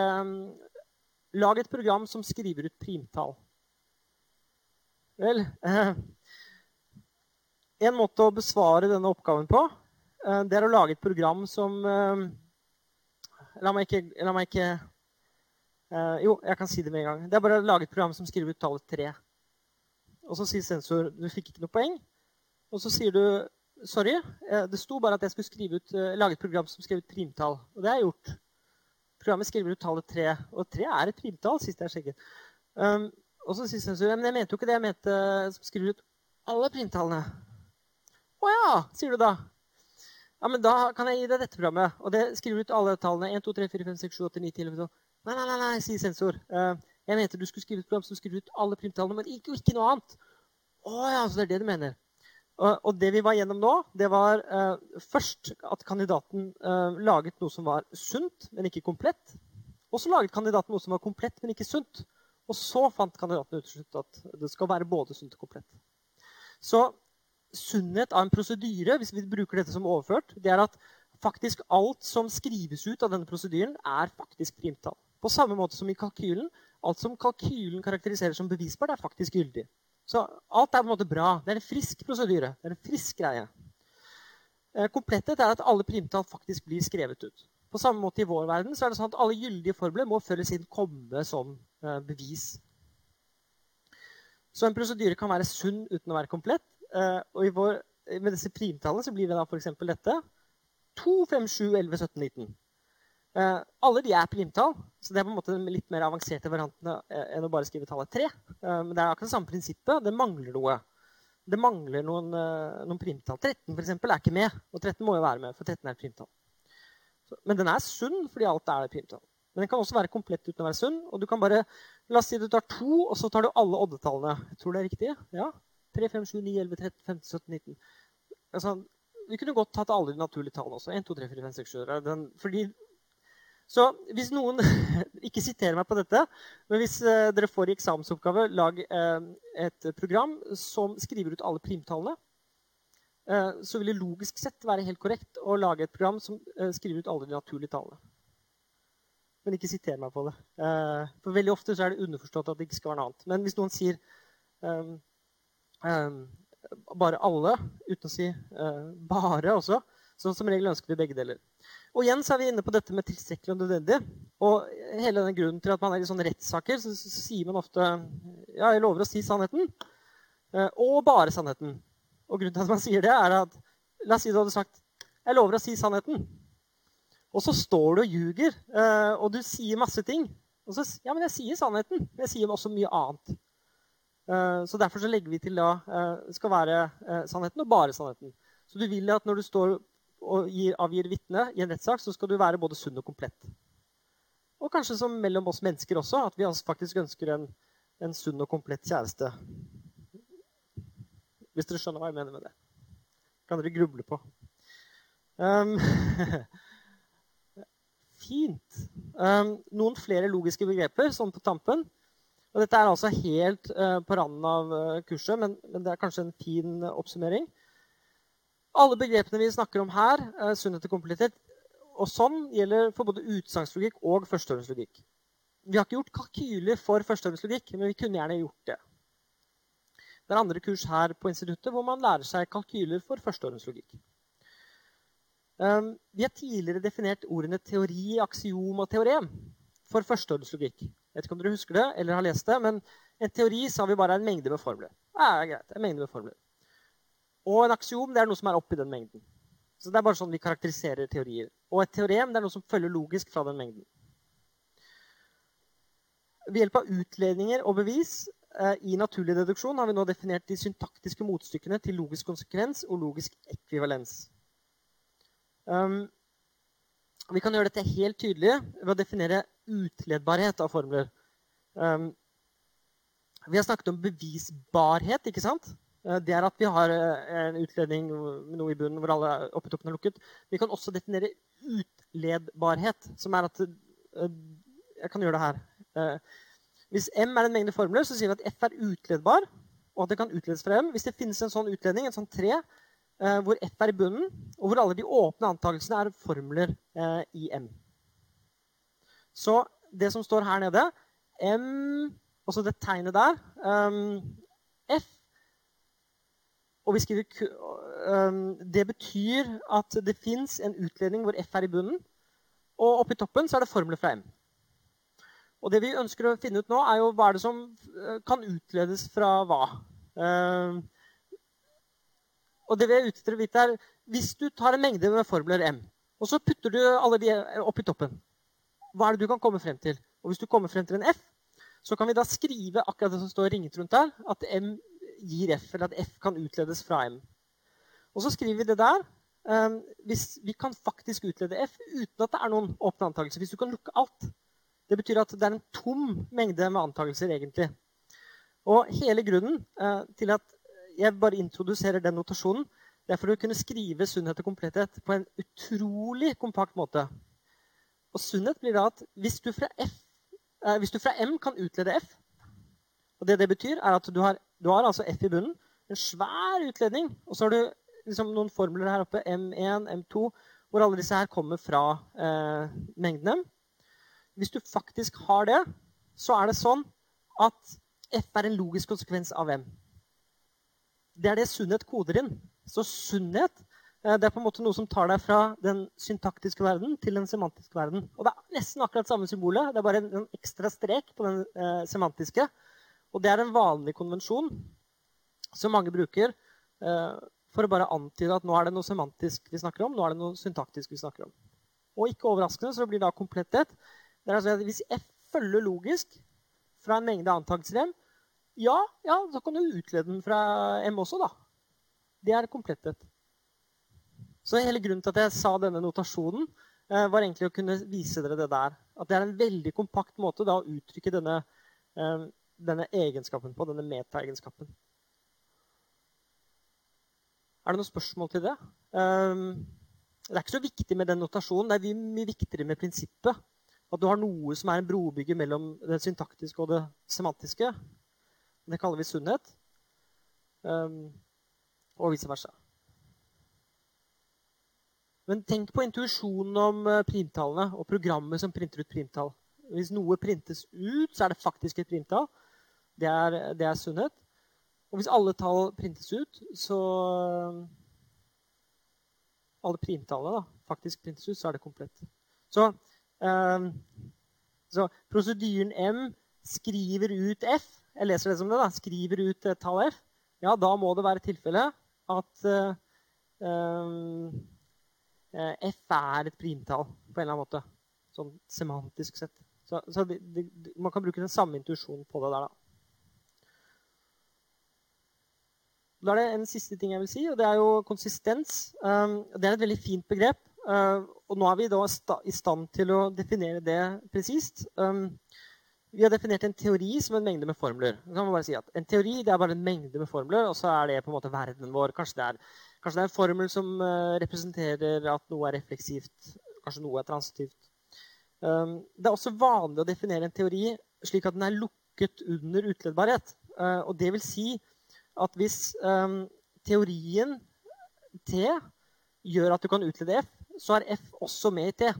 Lag et program som skriver ut primtall. Vel En måte å besvare denne oppgaven på, uh, det er å lage et program som uh, La meg ikke, la meg ikke Jo, jeg kan si det med en gang. Det er bare å lage et program som skriver ut tallet 3. Og så sier sensor du fikk ikke noe poeng. Og så sier du Sorry. Eh, det sto bare at jeg skulle ut, eh, lage et program som skrev ut primtall. Og det har jeg gjort. Programmet skriver ut tallet 3. Og 3 er et primtall, sist jeg sjekket. Um, og så sier sensor men jeg mente jo ikke det. Jeg mente som skriver ut alle primtallene. Å ja, sier du da. Ja, men da kan jeg gi deg dette programmet. Og det skriver ut alle tallene. 1, 2, 3, 4, 5, 6, 7, 8, 9, 10, 11, 12. Nei, nei, nei, nei, sier sensor. Uh, jeg mente du skulle skrive et program som skriver ut alle primtallene, men ikke, ikke noe annet. Å ja, så det er det du mener. Og det vi var gjennom nå, det var uh, først at kandidaten uh, laget noe som var sunt, men ikke komplett. Og så laget kandidaten noe som var komplett, men ikke sunt. Og så fant kandidaten ut at det skal være både sunt og komplett. Så sunnhet av en prosedyre, hvis vi bruker dette som overført, det er at faktisk alt som skrives ut av denne prosedyren, er faktisk primtall. På samme måte som i kalkylen. Alt som kalkylen karakteriserer som bevisbart, er faktisk gyldig. Så alt er på en måte bra. Det er en frisk prosedyre. Det er en frisk greie. Komplettet kompletthet er at alle primtall faktisk blir skrevet ut. På samme måte i vår verden så er det sånn at alle gyldige formler må før eller komme som eh, bevis. Så en prosedyre kan være sunn uten å være komplett. Eh, og vår, med disse primtallene så blir det da f.eks. dette. 2, 5, 7, 11, 17, 19. Uh, alle de er primtall, så det er på en måte den litt mer avanserte variantene uh, enn å bare skrive tallet 3. Uh, men det er akkurat det samme prinsippet. Det mangler noe. Det mangler noen, noen primtall. 13 for eksempel, er ikke med, og 13 må jo være med, for 13 er et primtall. Men den er sunn fordi alt er et primtall. Men den kan også være komplett uten å være sunn. og du kan bare, La oss si du tar to, og så tar du alle oddetallene. Jeg tror det er riktig. Ja. 3, 5, 7, 9, 11, 13, 15, 17, 19. Altså, vi kunne godt tatt alle de naturlige tallene også. 1, 2, 3, 4, 5, 6, 7. Den, fordi så hvis noen Ikke siter meg på dette, men hvis uh, dere får i eksamensoppgave, lag uh, et program som skriver ut alle primtallene. Uh, så vil det logisk sett være helt korrekt å lage et program som skriver ut alle de naturlige tallene. Men ikke siter meg på det. for veldig ofte er det underforstått at det ikke skal være noe annet. Men hvis noen sier bare alle, uten å si bare også, så som regel ønsker vi begge deler. Og igjen så er vi inne på dette med tilstrekkelig og nødvendig. Og hele denne grunnen til at man er i sånne rettssaker, så, så, sier man ofte ja, jeg lover å si sannheten. Eh, og bare sannheten. Og grunnen til at man sier det, er at La oss si du hadde sagt jeg lover å si sannheten. Og så står du og ljuger, eh, og du sier masse ting. Og så, ja, men jeg sier sannheten. Men jeg sier også mye annet. Eh, så derfor så legger vi til da det skal være sannheten og bare sannheten. Så du vil at når du står og gir, avgir vitne i en rettssak, så skal du være både sunn og komplett. Og kanskje som mellom oss mennesker også, at vi faktisk ønsker en, en sunn og komplett kjæreste. Hvis dere skjønner hva jeg mener med det. Kan dere gruble på. Um, fint. Um, noen flere logiske begreper sånn på tampen. Og dette er altså helt uh, på randen av uh, kurset, men, det er kanskje en fin uh, oppsummering. Alle begrepene vi snakker om her, er sunnhet og kompletthet, og sånn gjelder for både utsagnslogikk og førstehåndslogikk. Vi har ikke gjort kalkyler for førstehåndslogikk, men vi kunne gjerne gjort det. Det er andre kurs her på instituttet hvor man lærer seg kalkyler for førstehåndslogikk. Um, vi har tidligere definert ordene teori, aksiom og teorem for førsteordenslogikk. Jeg vet ikke om dere husker det eller har lest det, men en teori sa vi bare en mengde med formler. Det er greit, en mengde med formler. Og en aksiom det er noe som er oppi den mengden. Så Det er bare sånn vi karakteriserer teorier. Og et teorem det er noe som følger logisk fra den mengden. Ved hjelp av utledninger og bevis eh, i naturlig deduksjon har vi nå definert de syntaktiske motstykkene til logisk konsekvens og logisk ekvivalens. Um, vi kan gjøre dette helt tydelig ved å definere utledbarhet av formler. Um, vi har snakket om bevisbarhet. ikke sant? Eh, det er at vi har eh, en utledning med noe i bunnen hvor alle oppetoppene er lukket. Vi kan også definere utledbarhet, som er at Jeg kan gjøre det her. Eh, hvis M er en mengde formler, så sier vi at F er utledbar, og at det kan utledes fra M. Hvis det finnes en sånn utledning, en sånn tre, eh, hvor F er i bunnen, og hvor alle de åpne antakelsene er formler eh, i M. Så det som står her nede M, også det tegnet der F og vi skriver Det betyr at det fins en utledning hvor F er i bunnen. Og oppi toppen så er det formler fra M. Og det vi ønsker å finne ut nå, er jo hva er det som eh, kan utledes fra hva. Uh, og det vi er ute etter å vite, er hvis du tar en mengde med formler M, og så putter du alle de opp i toppen, hva er det du kan komme frem til? Og hvis du kommer frem til en F, så kan vi da skrive akkurat det som står ringet rundt der, at M gir F, eller at F kan utledes fra M. Og så skriver vi det der. Um, hvis vi kan faktisk utlede F uten at det er noen åpne antakelser. Hvis du kan lukke alt. Det betyr at det er en tom mengde med antakelser, egentlig. Og hele grunnen eh, til at jeg bare introduserer den notasjonen, det er for å kunne skrive sunnhet og kompletthet på en utrolig kompakt måte. Og sunnhet blir da at hvis du fra, F, eh, hvis du fra M kan utlede F og det det betyr, er at du har, du har altså F i bunnen, en svær utledning, og så har du liksom noen formler her oppe, M1, M2, hvor alle disse her kommer fra eh, mengden M. Hvis du faktisk har det, så er det sånn at F er en logisk konsekvens av M. Det er det sunnhet koder inn. Så sunnhet eh, det er på en måte noe som tar deg fra den syntaktiske verden til den semantiske verden. Og det er nesten akkurat samme symbolet. Det er bare en, ekstra strek på den eh, semantiske. Og det er en vanlig konvensjon som mange bruker eh, for å bare antyde at nå er det noe semantisk vi snakker om, nå er det noe syntaktisk vi snakker om. Og ikke overraskende så blir det da kompletthet det er altså at Hvis F følger logisk fra en mengde antakelser M, ja, ja, så kan du utlede den fra M også, da. Det er kompletthet. Så hele grunnen til at jeg sa denne notasjonen, eh, var egentlig å kunne vise dere det der. At det er en veldig kompakt måte da, å uttrykke denne, eh, denne egenskapen på, denne metaegenskapen. Er det noen spørsmål til det? Um, det er ikke så viktig med den notasjonen. Det er mye viktigere med prinsippet. At du har noe som er en brobygger mellom det syntaktiske og det semantiske. Det kaller vi sunnhet. Um, og vice versa. Men tenk på intuisjonen om eh, primtallene og programmet som printer ut primtall. Hvis noe printes ut, så er det faktisk et primtall. Det er, det er sunnhet. Og hvis alle tall printes ut, så Alle primtallene da, faktisk printes ut, så er det komplett. Så um, så prosedyren M skriver ut F. Jeg leser det som det. da, Skriver ut et tall F. Ja, da må det være tilfelle at uh, F er et primtall på en eller annen måte. Sånn semantisk sett. Så, så det, det, man kan bruke den samme intuisjonen på det der, da. Da er det en siste ting jeg vil si, og det er jo konsistens. Um, det er et veldig fint begrep. Og nå er vi da i stand til å definere det presist. Um, vi har definert en teori som en mengde med formler. Så kan man bare si at En teori det er bare en mengde med formler, og så er det på en måte verdenen vår. Kanskje det er, kanskje det er en formel som uh, representerer at noe er refleksivt. Kanskje noe er transitivt. Um, det er også vanlig å definere en teori slik at den er lukket under utledbarhet. Uh, og det vil si at hvis um, teorien T gjør at du kan utlede F, så er F også med i T.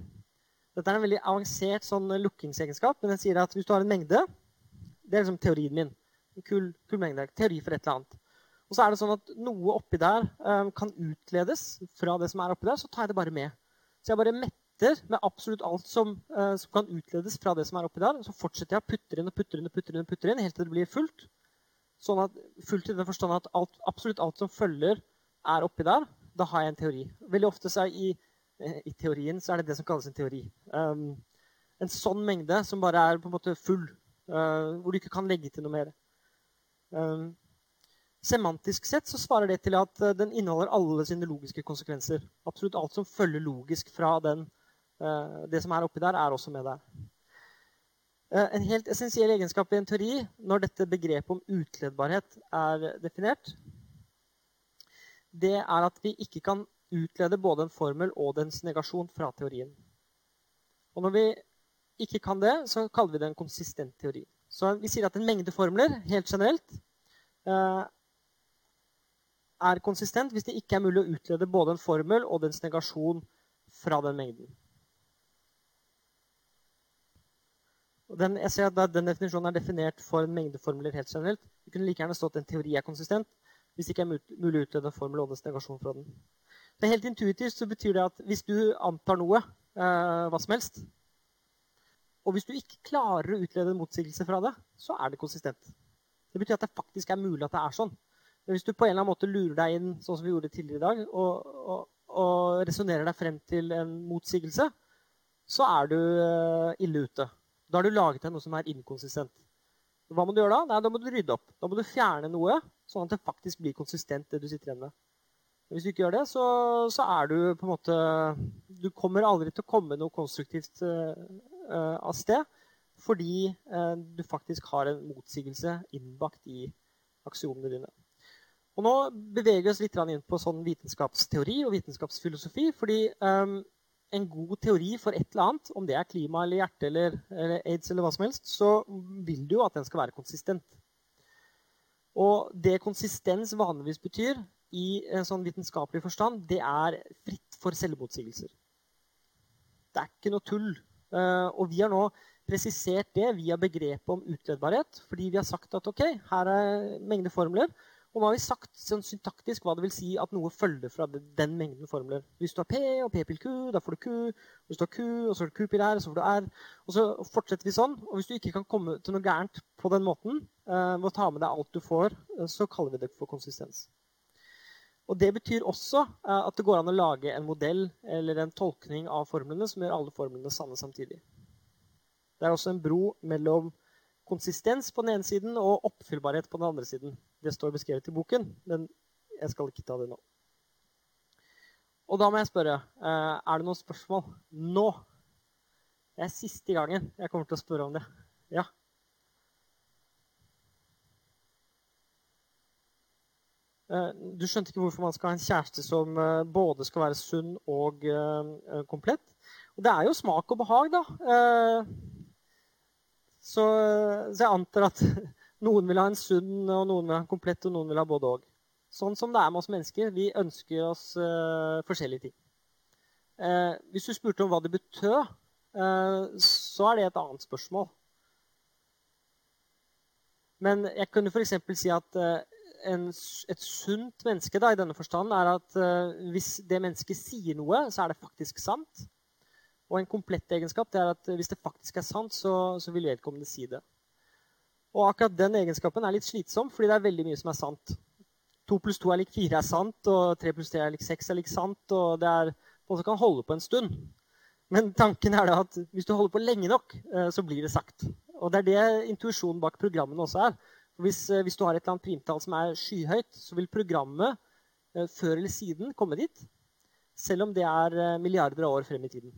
Dette er en veldig avansert sånn lukkingsegenskap. Men den sier at hvis du har en mengde Det er liksom teorien min. En kul, kul mengde. Teori for et eller annet. Og så er det sånn at noe oppi der um, kan utledes fra det som er oppi der. Så tar jeg det bare med. Så jeg bare metter med absolutt alt som, uh, som, kan utledes fra det som er oppi der. Så fortsetter jeg å putte inn og putte inn og putte inn, og putte inn helt til det blir fullt. Sånn at, fullt i den forstand at alt, absolutt alt som følger, er oppi der. Da har jeg en teori. Veldig ofte så er i, eh, i teorien så er det det som kalles en teori. Um, en sånn mengde som bare er på en måte full, uh, hvor du ikke kan legge til noe mer. Um, semantisk sett så svarer det til at uh, den inneholder alle sine logiske konsekvenser. Absolutt alt som følger logisk fra den, uh, det som er oppi der, er også med der. En helt essensiell egenskap i en teori når dette begrepet om utledbarhet er definert, det er at vi ikke kan utlede både en formel og dens negasjon fra teorien. Og når vi ikke kan det, så kaller vi det en konsistent teori. Så vi sier at en mengde formler, helt generelt, eh, er konsistent hvis det ikke er mulig å utlede både en formel og dens negasjon fra den mengden. Den, jeg ser at den definisjonen er definert for en mengdeformler helt generelt. Det kunne like gjerne stått en teori er konsistent hvis det ikke er mulig å utlede en formel og dens negasjon fra den. Det er helt intuitivt så betyr det at hvis du antar noe, eh, hva som helst, og hvis du ikke klarer å utlede en motsigelse fra det, så er det konsistent. Det betyr at det faktisk er mulig at det er sånn. Men hvis du på en eller annen måte lurer deg inn sånn som vi gjorde tidligere i dag, og, og, og resonnerer deg frem til en motsigelse, så er du uh, ille ute. Da har du laget deg noe som er inkonsistent. Hva må du gjøre da? Nei, Da må du rydde opp. Da må du fjerne noe, sånn at det faktisk blir konsistent, det du sitter igjen med. Hvis du ikke gjør det, så, så, er du på en måte Du kommer aldri til å komme noe konstruktivt uh, av sted fordi uh, du faktisk har en motsigelse innbakt i aksjonene dine. Og Nå beveger vi oss litt inn på sånn vitenskapsteori og vitenskapsfilosofi. fordi um, en god teori for et eller annet, om det er klima eller hjerte eller, eller aids, eller hva som helst, så vil du jo at den skal være konsistent. Og det konsistens vanligvis betyr, i en sånn vitenskapelig forstand, det er fritt for selvmotsigelser. Det er ikke noe tull. Uh, og vi har nå presisert det via begrepet om utledbarhet. Fordi vi har sagt at ok, her er mengde formler. Og nå har vi sagt sånn syntaktisk hva det vil si at noe følger fra den mengden formler. Hvis du har P og P-pil Q, da får du Q. Hvis du har Q, og så har du Q-pil R, så får du R. Og så fortsetter vi sånn. Og hvis du ikke kan komme til noe gærent på den måten, ved å ta med deg alt du får, uh, så kaller vi det for konsistens. Og Det betyr også uh, at det går an å lage en modell eller en tolkning av formlene som gjør alle formlene sanne samtidig. Det er også en bro mellom konsistens på den ene siden og oppfyllbarhet på den andre siden. Det står beskrevet i boken, men jeg skal ikke ta det nå. Og da må jeg spørre uh, Er det noen spørsmål nå? Det er siste gangen jeg kommer til å spørre om det. Ja? Du skjønte ikke hvorfor man skal ha en kjæreste som eh, både skal være sunn og uh, komplett. Og det er jo smak og behag, da. Så, jeg antar at noen vil ha en sunn, og noen vil ha en komplett, og noen vil ha både og. Sånn som det er med oss mennesker. Vi ønsker oss forskjellige ting. hvis du spurte om hva det betød, så er det et annet spørsmål. Men jeg kunne f.eks. si at en, et sunt menneske da, i denne forstand er at uh, hvis det mennesket sier noe, så er det faktisk sant. Og en komplett egenskap er at hvis det faktisk er sant, så, så vil vedkommende si det. Og akkurat den egenskapen er litt slitsom, fordi det er veldig mye som er sant. To pluss to er lik fire er sant, og tre pluss tre er lik seks er lik sant. og det er noe som kan holde på en stund. Men tanken er da at hvis du holder på lenge nok, uh, så blir det sagt. Og det er det intuisjonen bak programmene også er. Hvis, eh, hvis, du har et eller annet primtall som er skyhøyt, så vil programmet eh, før eller siden komme dit. Selv om det er eh, milliarder av år frem i tiden.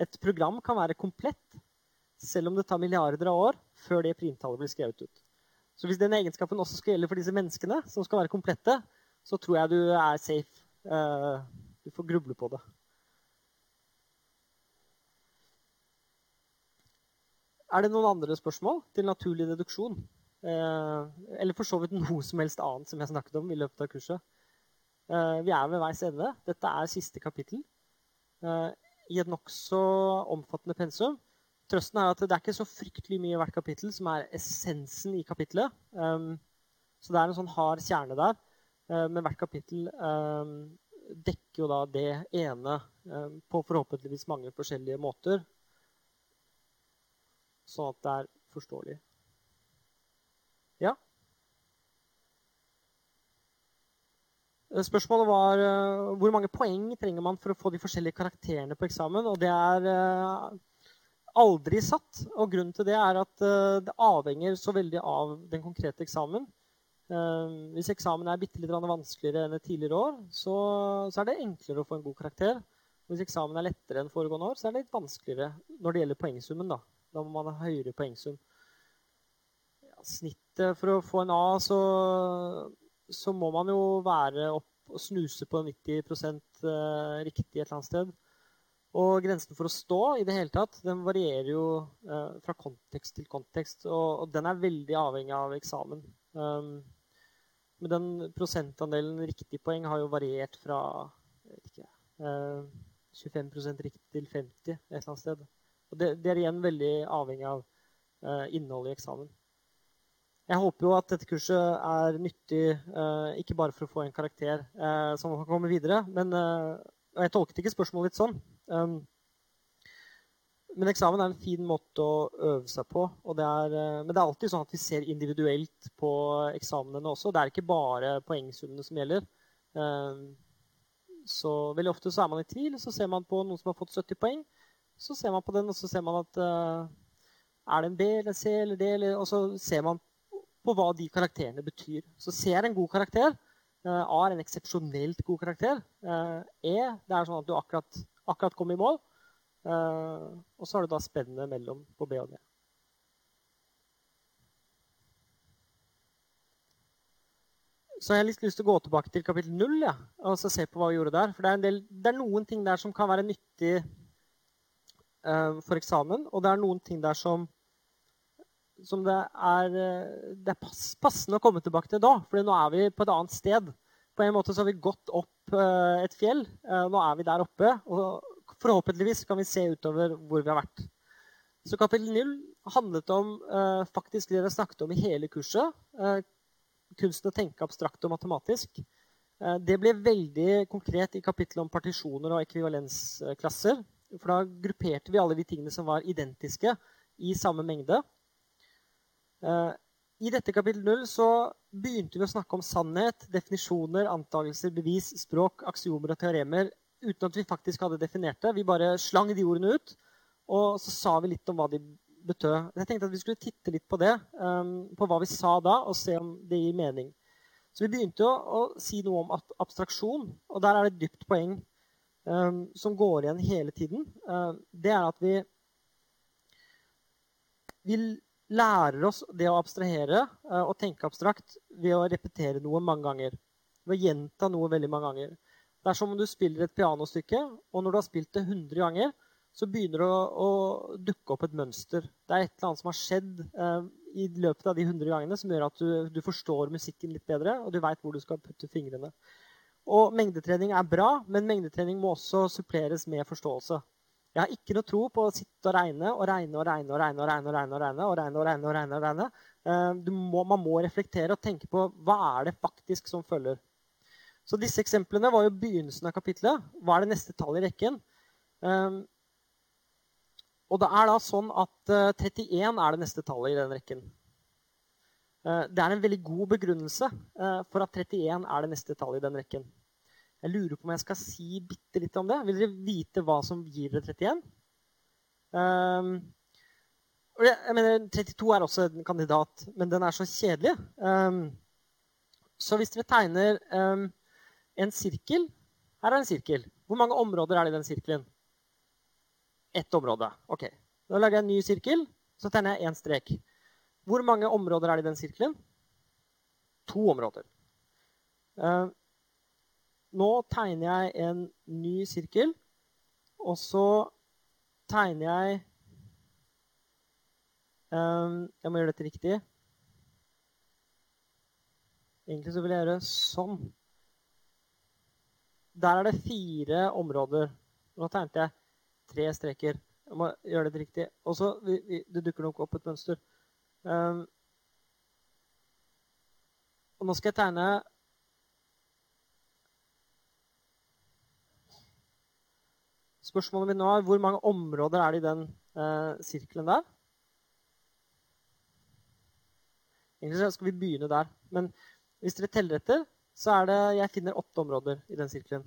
Et program kan være komplett selv om det tar milliarder av år før det primtallet blir skrevet ut. Så hvis den egenskapen også skal gjelde for disse menneskene, som skal være komplette, så tror jeg du er safe. Du får gruble på det. Er det noen andre spørsmål til naturlig deduksjon? Eh, eller for så vidt noe som helst annet som jeg snakket om i løpet av kurset. Eh, vi er ved veis ende. Dette er siste kapittel eh, i et nokså omfattende pensum. Trøsten er at det er ikke så fryktelig mye i hvert kapittel som er essensen i kapittelet. Um, så det er en sånn hard kjerne der. Men hvert kapittel um, dekker jo da det ene eh, på forhåpentligvis mange forskjellige måter. Sånn at det er forståelig. Ja? Eh, spørsmålet var uh, hvor mange poeng trenger man for å få de forskjellige karakterene på eksamen. Og det er uh, aldri satt. Og grunnen til det er at det avhenger så veldig av den konkrete eksamen. hvis eksamen er bitte litt vanskeligere enn tidligere år, så, er det enklere å få en god karakter. Hvis eksamen er lettere enn foregående år, så er det litt vanskeligere når det gjelder poengsummen. Da, da må man ha høyere poengsum. Snittet for å få en A, så så må man jo være opp og snuse på 90 eh, riktig et eller annet sted. Og grensen for å stå i det hele tatt, den varierer jo eh, fra kontekst til kontekst. Og, og, den er veldig avhengig av eksamen. Um, men den prosentandelen riktig poeng har jo variert fra ikke, eh, 25% riktig til 50 et eller annet sted. Og det, det er igjen veldig avhengig av eh, innholdet i eksamen. Jeg håper jo at dette kurset er nyttig uh, ikke bare for å få en karakter uh, som kan komme videre, men uh, jeg tolket ikke spørsmålet litt sånn. Um, men eksamen er en fin måte å øve seg på. Det er, men det er alltid sånn at vi ser individuelt på eksamenene også. Det er ikke bare poengsummene som gjelder. Um, så veldig ofte så er man i tvil. Så ser man på noen som har fått 70 poeng. Så ser man på den, og så ser man at er det en B eller C eller D? Eller, og så ser man på hva de karakterene betyr. Så C er en god karakter. Eh, A er en eksepsjonelt god karakter. Eh, e det er sånn at du akkurat, akkurat kom i mål. Eh, og så har du da spennet mellom på B og D. Så jeg har litt lyst til å gå tilbake til kapittel 0 ja, og se på hva vi gjorde der. For det er, del, det er noen ting der som kan være nyttig uh, for eksamen, og det er noen ting der som som det er, eh, det er pass, passende å komme tilbake til da. For nå er vi på et annet sted. På en måte så har vi gått opp uh, et fjell. Uh, nå er vi der oppe. Og forhåpentligvis kan vi se utover hvor vi har vært. Så kapittel 0 handlet om faktisk det vi snakket om i hele kurset. kunsten å tenke abstrakt og matematisk. det ble veldig konkret i kapittelet om partisjoner og ekvivalensklasser. For da grupperte vi alle de tingene som var identiske, i samme mengde. Eh, I dette kapittel 0 så begynte vi å snakke om sannhet, definisjoner, antakelser, bevis, språk, aksiomer og teoremer uten at vi faktisk hadde definert det. Vi bare slang de ordene ut, og så sa vi litt om hva de betød. Jeg tenkte at vi skulle titte litt på det, um, på hva vi sa da, og se om det gir mening. Så vi begynte å, si noe om abstraksjon, og der er det et dypt poeng um, som går igjen hele tiden. Det er at vi, vi lærer oss det å abstrahere uh, og tenke abstrakt ved å repetere noe mange ganger. Ved å gjenta noe veldig mange ganger. Det er som om du spiller et pianostykke, og når du har spilt det 100 ganger, så begynner det å, å dukke opp et mønster. Det er et eller annet som har skjedd eh, i løpet av de 100 gangene som gjør at du, du forstår musikken litt bedre, og du veit hvor du skal putte fingrene. Og Mengdetrening er bra, men mengdetrening må også suppleres med forståelse. Jeg har ikke noe tro på å sitte og regne og regne og regne og regne. og regne og regne og regne og regne og regne og regne, og regne. Uh, må, man må reflektere og tenke på hva er det faktisk som følger. Så disse eksemplene var jo begynnelsen av kapitlet. Hva er det neste tallet i rekken? Um, og det er da sånn at uh, 31 er det neste tallet i den rekken. Uh, det er en veldig god begrunnelse for at 31 er det neste tallet i den rekken. Jeg lurer på om jeg skal si bitte litt om det. Vil dere vite hva som gir dere 31? Um, jeg mener, 32 er også en kandidat, men den er så kjedelig. Um, så hvis dere tegner um, en sirkel Her er en sirkel. Hvor mange områder er det i den sirkelen? Ett område. Ok. Da lager jeg en ny sirkel. Så tegner jeg én strek. Hvor mange områder er det i den sirkelen? To områder. Uh, nå tegner jeg en ny sirkel, og så tegner jeg um, Jeg må gjøre dette riktig. Egentlig så vil jeg gjøre sånn. Der er det fire områder. Nå tegnet jeg tre streker. Jeg må gjøre dette riktig. Og så Det dukker nok opp et mønster. Um, og nå skal jeg tegne Spørsmålet mitt nå er hvor mange områder er det i den eh, sirkelen der? Egentlig skal vi begynne der. Men hvis dere teller etter, så er det Jeg finner åtte områder i den sirkelen.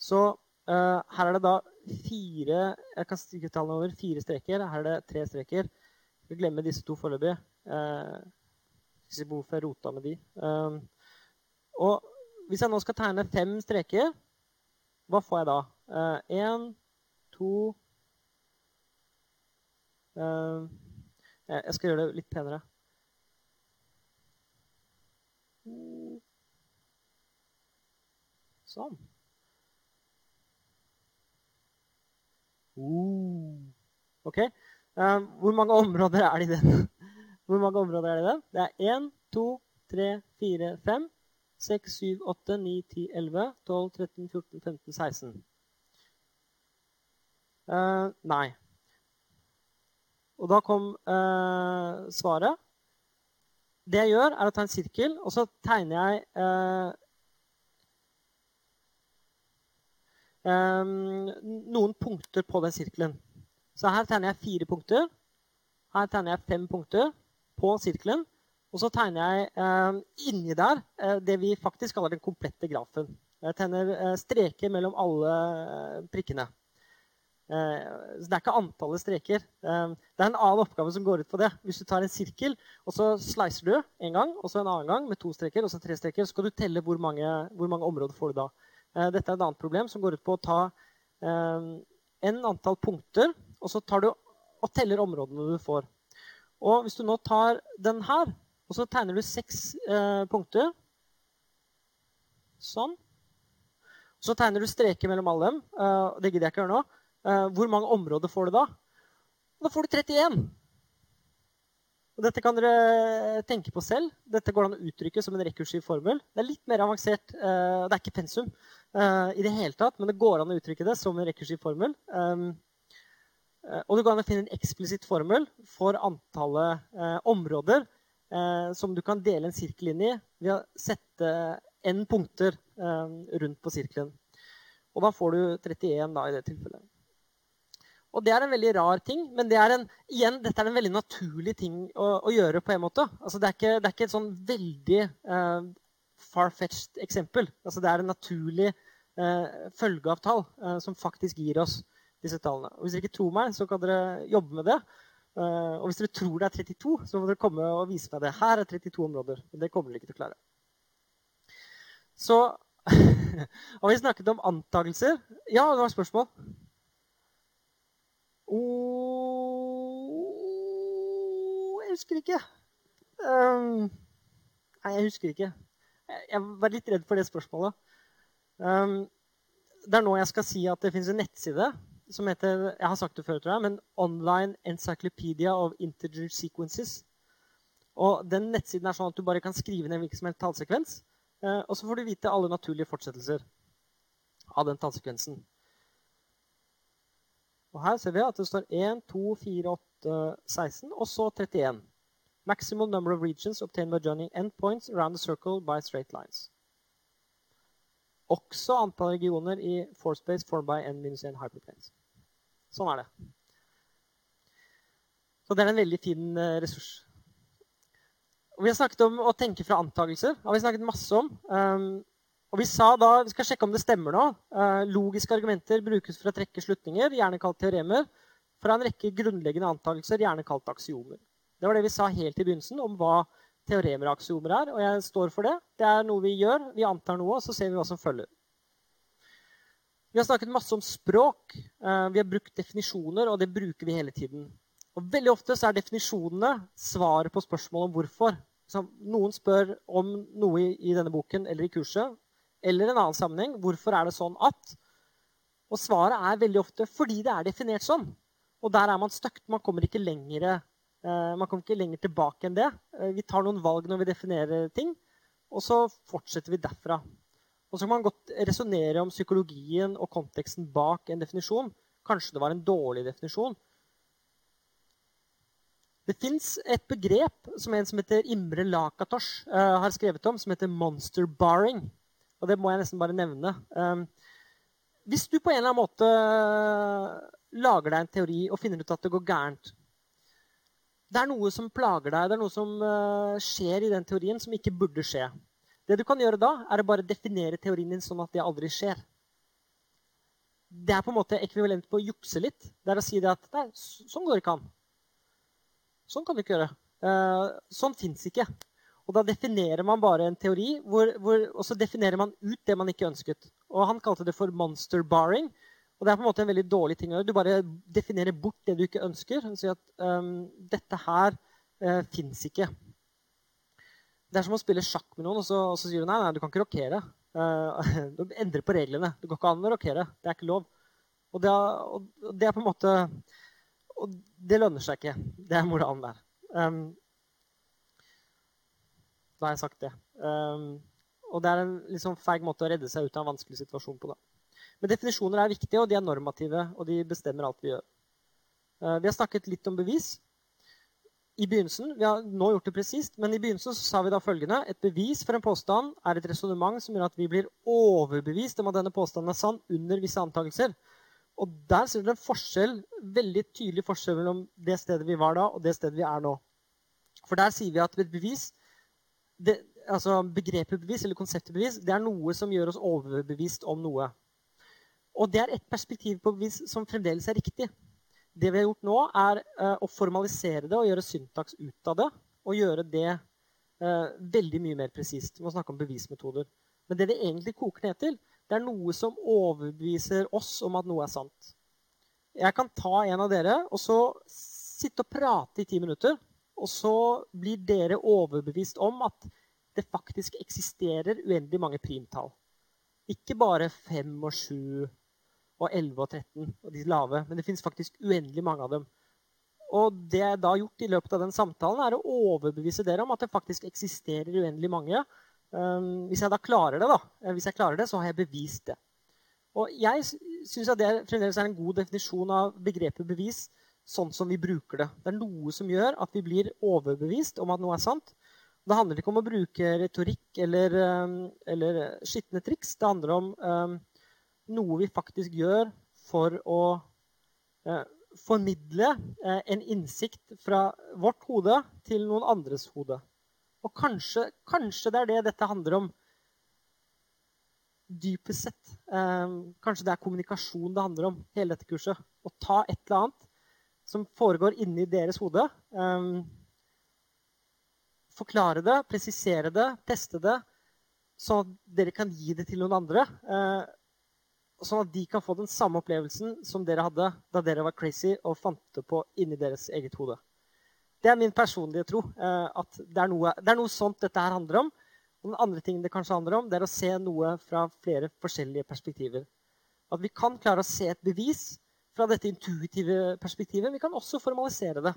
Så eh, her er det da fire Jeg kan stikke tallene over. Fire streker. Her er det tre streker. Jeg glemmer glemme disse to foreløpig. Eh, ikke hvorfor jeg rota med de. Eh, og hvis jeg nå skal tegne fem streker, hva får jeg da? Én, uh, to uh, Jeg skal gjøre det litt penere. Sånn. OK. Um, hvor mange områder er det i den? Hvor mange områder er det i den? Det er 1, 2, 3, 4, 5, 6, 7, 8, 9, 10, 11, 12, 13, 14, 15, 16. Uh, nei. Og da kom uh, svaret. Det jeg gjør, er å ta en sirkel, og så tegner jeg uh, um, noen punkter på den sirkelen. Så her tegner jeg fire punkter. Her tegner jeg fem punkter på sirkelen. Og så tegner jeg inni der det vi faktisk kaller den komplette grafen. Jeg tegner streker mellom alle prikkene. Eh, så det er ikke antallet streker. Eh, det er en annen oppgave som går ut på det. Hvis du tar en sirkel, og så slicer du en gang, og så en annen gang med to streker, og så tre streker, så skal du telle hvor mange, hvor mange områder får du da. dette er et annet problem som går ut på å ta en antall punkter, og så tar du og teller områdene du får. Og hvis du nå tar den her, og så tegner du seks eh, punkter Sånn. Så tegner du streker mellom alle dem. Det gidder jeg ikke gjøre nå. Uh, hvor mange områder får du da? Da får du 31. Og dette kan dere tenke på selv. Dette går an å uttrykke som en rekursiv formel. Det er litt mer avansert. Uh, det er ikke pensum i det hele tatt, men det går an å uttrykke det som en rekursiv formel. Um, Eh, og det går an å finne en eksplisitt formel for antallet eh, områder eh, som du kan dele en sirkel inn i ved å sette n punkter eh, rundt på sirkelen. Og da får du 31 da, i det tilfellet. Og det er en veldig rar ting, men det er en, igjen, dette er en veldig naturlig ting å, å gjøre. på en måte. Altså, det, er ikke, det, er ikke, et sånn veldig uh, far-fetched eksempel. Altså, det er en naturlig uh, følgeavtale uh, som faktisk gir oss disse tallene. Og hvis dere ikke tror meg, så kan dere jobbe med det. Uh, og hvis dere tror det er 32, så må dere komme og vise meg det. Her er 32 områder. Men det kommer dere ikke til å klare. Så har vi snakket om antakelser. Ja, det var et spørsmål. Oh, jeg husker ikke. Um, nei, jeg husker ikke. Jeg var litt redd for det spørsmålet. Um, det er nå jeg skal si at det fins en nettside som heter jeg har sagt det før, tror jeg, men Online Encyclopedia of Integer Sequences. Og den Nettsiden er sånn at du bare kan skrive ned hvilken som helst tallsekvens. Eh, og så får du vite alle naturlige fortsettelser av den tallsekvensen. Og her ser vi at det står 1, 2, 4, 8, 16, og så 31. Maximum number of regions obtained by joining endpoints around the circle by straight lines. Også antall regioner i forespace formed by n-1 hyperplanes. Sånn er det. Så det er en veldig fin uh, ressurs. Og vi har snakket om å tenke fra antakelser. Det har vi snakket masse om. Um, og vi sa da, vi skal sjekke om det stemmer nå. Uh, logiske argumenter brukes for å trekke slutninger, gjerne kalt teoremer, fra en rekke grunnleggende antakelser, gjerne kalt aksiomer. Det var det vi sa helt i begynnelsen om hva teoremer og aksiomer er. Og jeg står for det. Det er noe vi gjør. Vi antar noe, og så ser vi hva som følger. Vi har snakket masse om språk. Eh, vi har brukt definisjoner, og det bruker vi hele tiden. Og Veldig ofte så er definisjonene svaret på spørsmålet om hvorfor. Noen spør om noe i denne boken eller i kurset, eller en annen sammenheng. Hvorfor er det sånn at? Og svaret er veldig ofte fordi det er definert sånn. Og der er man støkt. Man kommer ikke lenger Eh, man kommer ikke lenger tilbake enn det. Eh, vi tar noen valg når vi definerer ting, og så fortsetter vi derfra. Og så kan man godt resonnere om psykologien og konteksten bak en definisjon. Kanskje det var en dårlig definisjon. Det fins et begrep som en som heter Imre Lakatosh uh, har skrevet om, som heter monster barring. Og det må jeg nesten bare nevne. Um, hvis du på en eller annen måte lager deg en teori og finner ut at det går gærent Det er noe som plager deg, det er noe som uh, skjer i den teorien som ikke burde skje. Det du kan gjøre da, er å bare definere teorien din sånn at det aldri skjer. Det er på en måte ekvivalent på å jukse litt. Det er å si det at nei, sånn går det ikke an. Sånn kan du ikke gjøre. Uh, sånn fins ikke. Og da definerer man bare en teori, hvor, hvor, og så definerer man ut det man ikke ønsket. Og han kalte det for monster barring. Og det er på en måte en veldig dårlig ting å gjøre. Du bare definerer bort det du ikke ønsker. og sier at um, dette her uh, fins ikke. Det er som å spille sjakk med noen, og så, og så sier du nei, nei, du kan ikke rokere. Uh, du endrer på reglene. Det går ikke an å rokere. Det er ikke lov. Og det, er, og det er på en måte Og det lønner seg ikke. Det er moralen der. Um, da har jeg sagt det. Um, og det er en liksom feig måte å redde seg ut av en vanskelig situasjon på. da. Men definisjoner er viktige, og de er normative, og de bestemmer alt vi gjør. Uh, vi har snakket litt om bevis. I begynnelsen, Vi har nå gjort det presist, men i begynnelsen så sa vi da følgende Et bevis for en påstand er et resonnement som gjør at vi blir overbevist om at denne påstanden er sann under visse antakelser. Og der ser dere en forskjell, veldig tydelig forskjell mellom det stedet vi var da, og det stedet vi er nå. For der sier vi at et bevis det, altså Begrepet bevis eller konseptet bevis det er noe som gjør oss overbevist om noe. Og det er et perspektiv på bevis som fremdeles er riktig. Det vi har gjort nå, er uh, å formalisere det og gjøre syntaks ut av det. Og gjøre det uh, veldig mye mer presist. Vi må snakke om bevismetoder. Men det det egentlig koker ned til, det er noe som overbeviser oss om at noe er sant. Jeg kan ta en av dere og så sitte og prate i ti minutter. Og så blir dere overbevist om at det faktisk eksisterer uendelig mange primtall. Ikke bare 5 og 7 og 11 og 13 og de lave, men det fins faktisk uendelig mange av dem. Og det jeg da har gjort i løpet av den samtalen, er å overbevise dere om at det faktisk eksisterer uendelig mange. Um, hvis jeg da klarer det, da, eh, hvis jeg klarer det, så har jeg bevist det. Og jeg syns det fremdeles er en god definisjon av begrepet bevis sånn som vi bruker det. Det er noe som gjør at vi blir overbevist om at noe er sant. Det handler ikke om å bruke retorikk eller, um, eller skitne triks. Det handler om um, noe vi faktisk gjør for å uh, formidle uh, en innsikt fra vårt hode til noen andres hode. Og kanskje, kanskje det er det dette handler om dypest sett. Eh, kanskje det er kommunikasjon det handler om, hele dette kurset. Å ta et eller annet som foregår inni deres hode. Um, forklare det, presisere det, teste det, sånn at dere kan gi det til noen andre. Uh, sånn at de kan få den samme opplevelsen som dere hadde da dere var crazy og fant det på inni deres eget hode. Det er min personlige tro. Uh, at det er, noe, det er, noe, sånt dette her handler om. Og den andre tingen det kanskje handler om, det er å se noe fra flere forskjellige perspektiver. At vi kan klare å se et bevis fra dette intuitive perspektivet. Vi kan også formalisere det.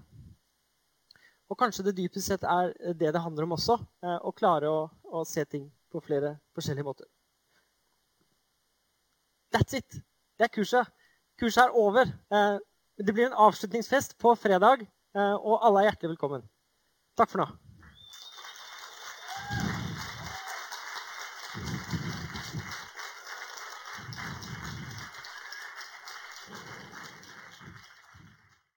Og kanskje det dypest sett er det det handler om også. Eh, å klare å, å se ting på flere forskjellige måter. That's it. Det er kurset. Kurset er over. Eh, det blir en avslutningsfest på fredag, eh, og alle er hjertelig velkommen. Takk for nå.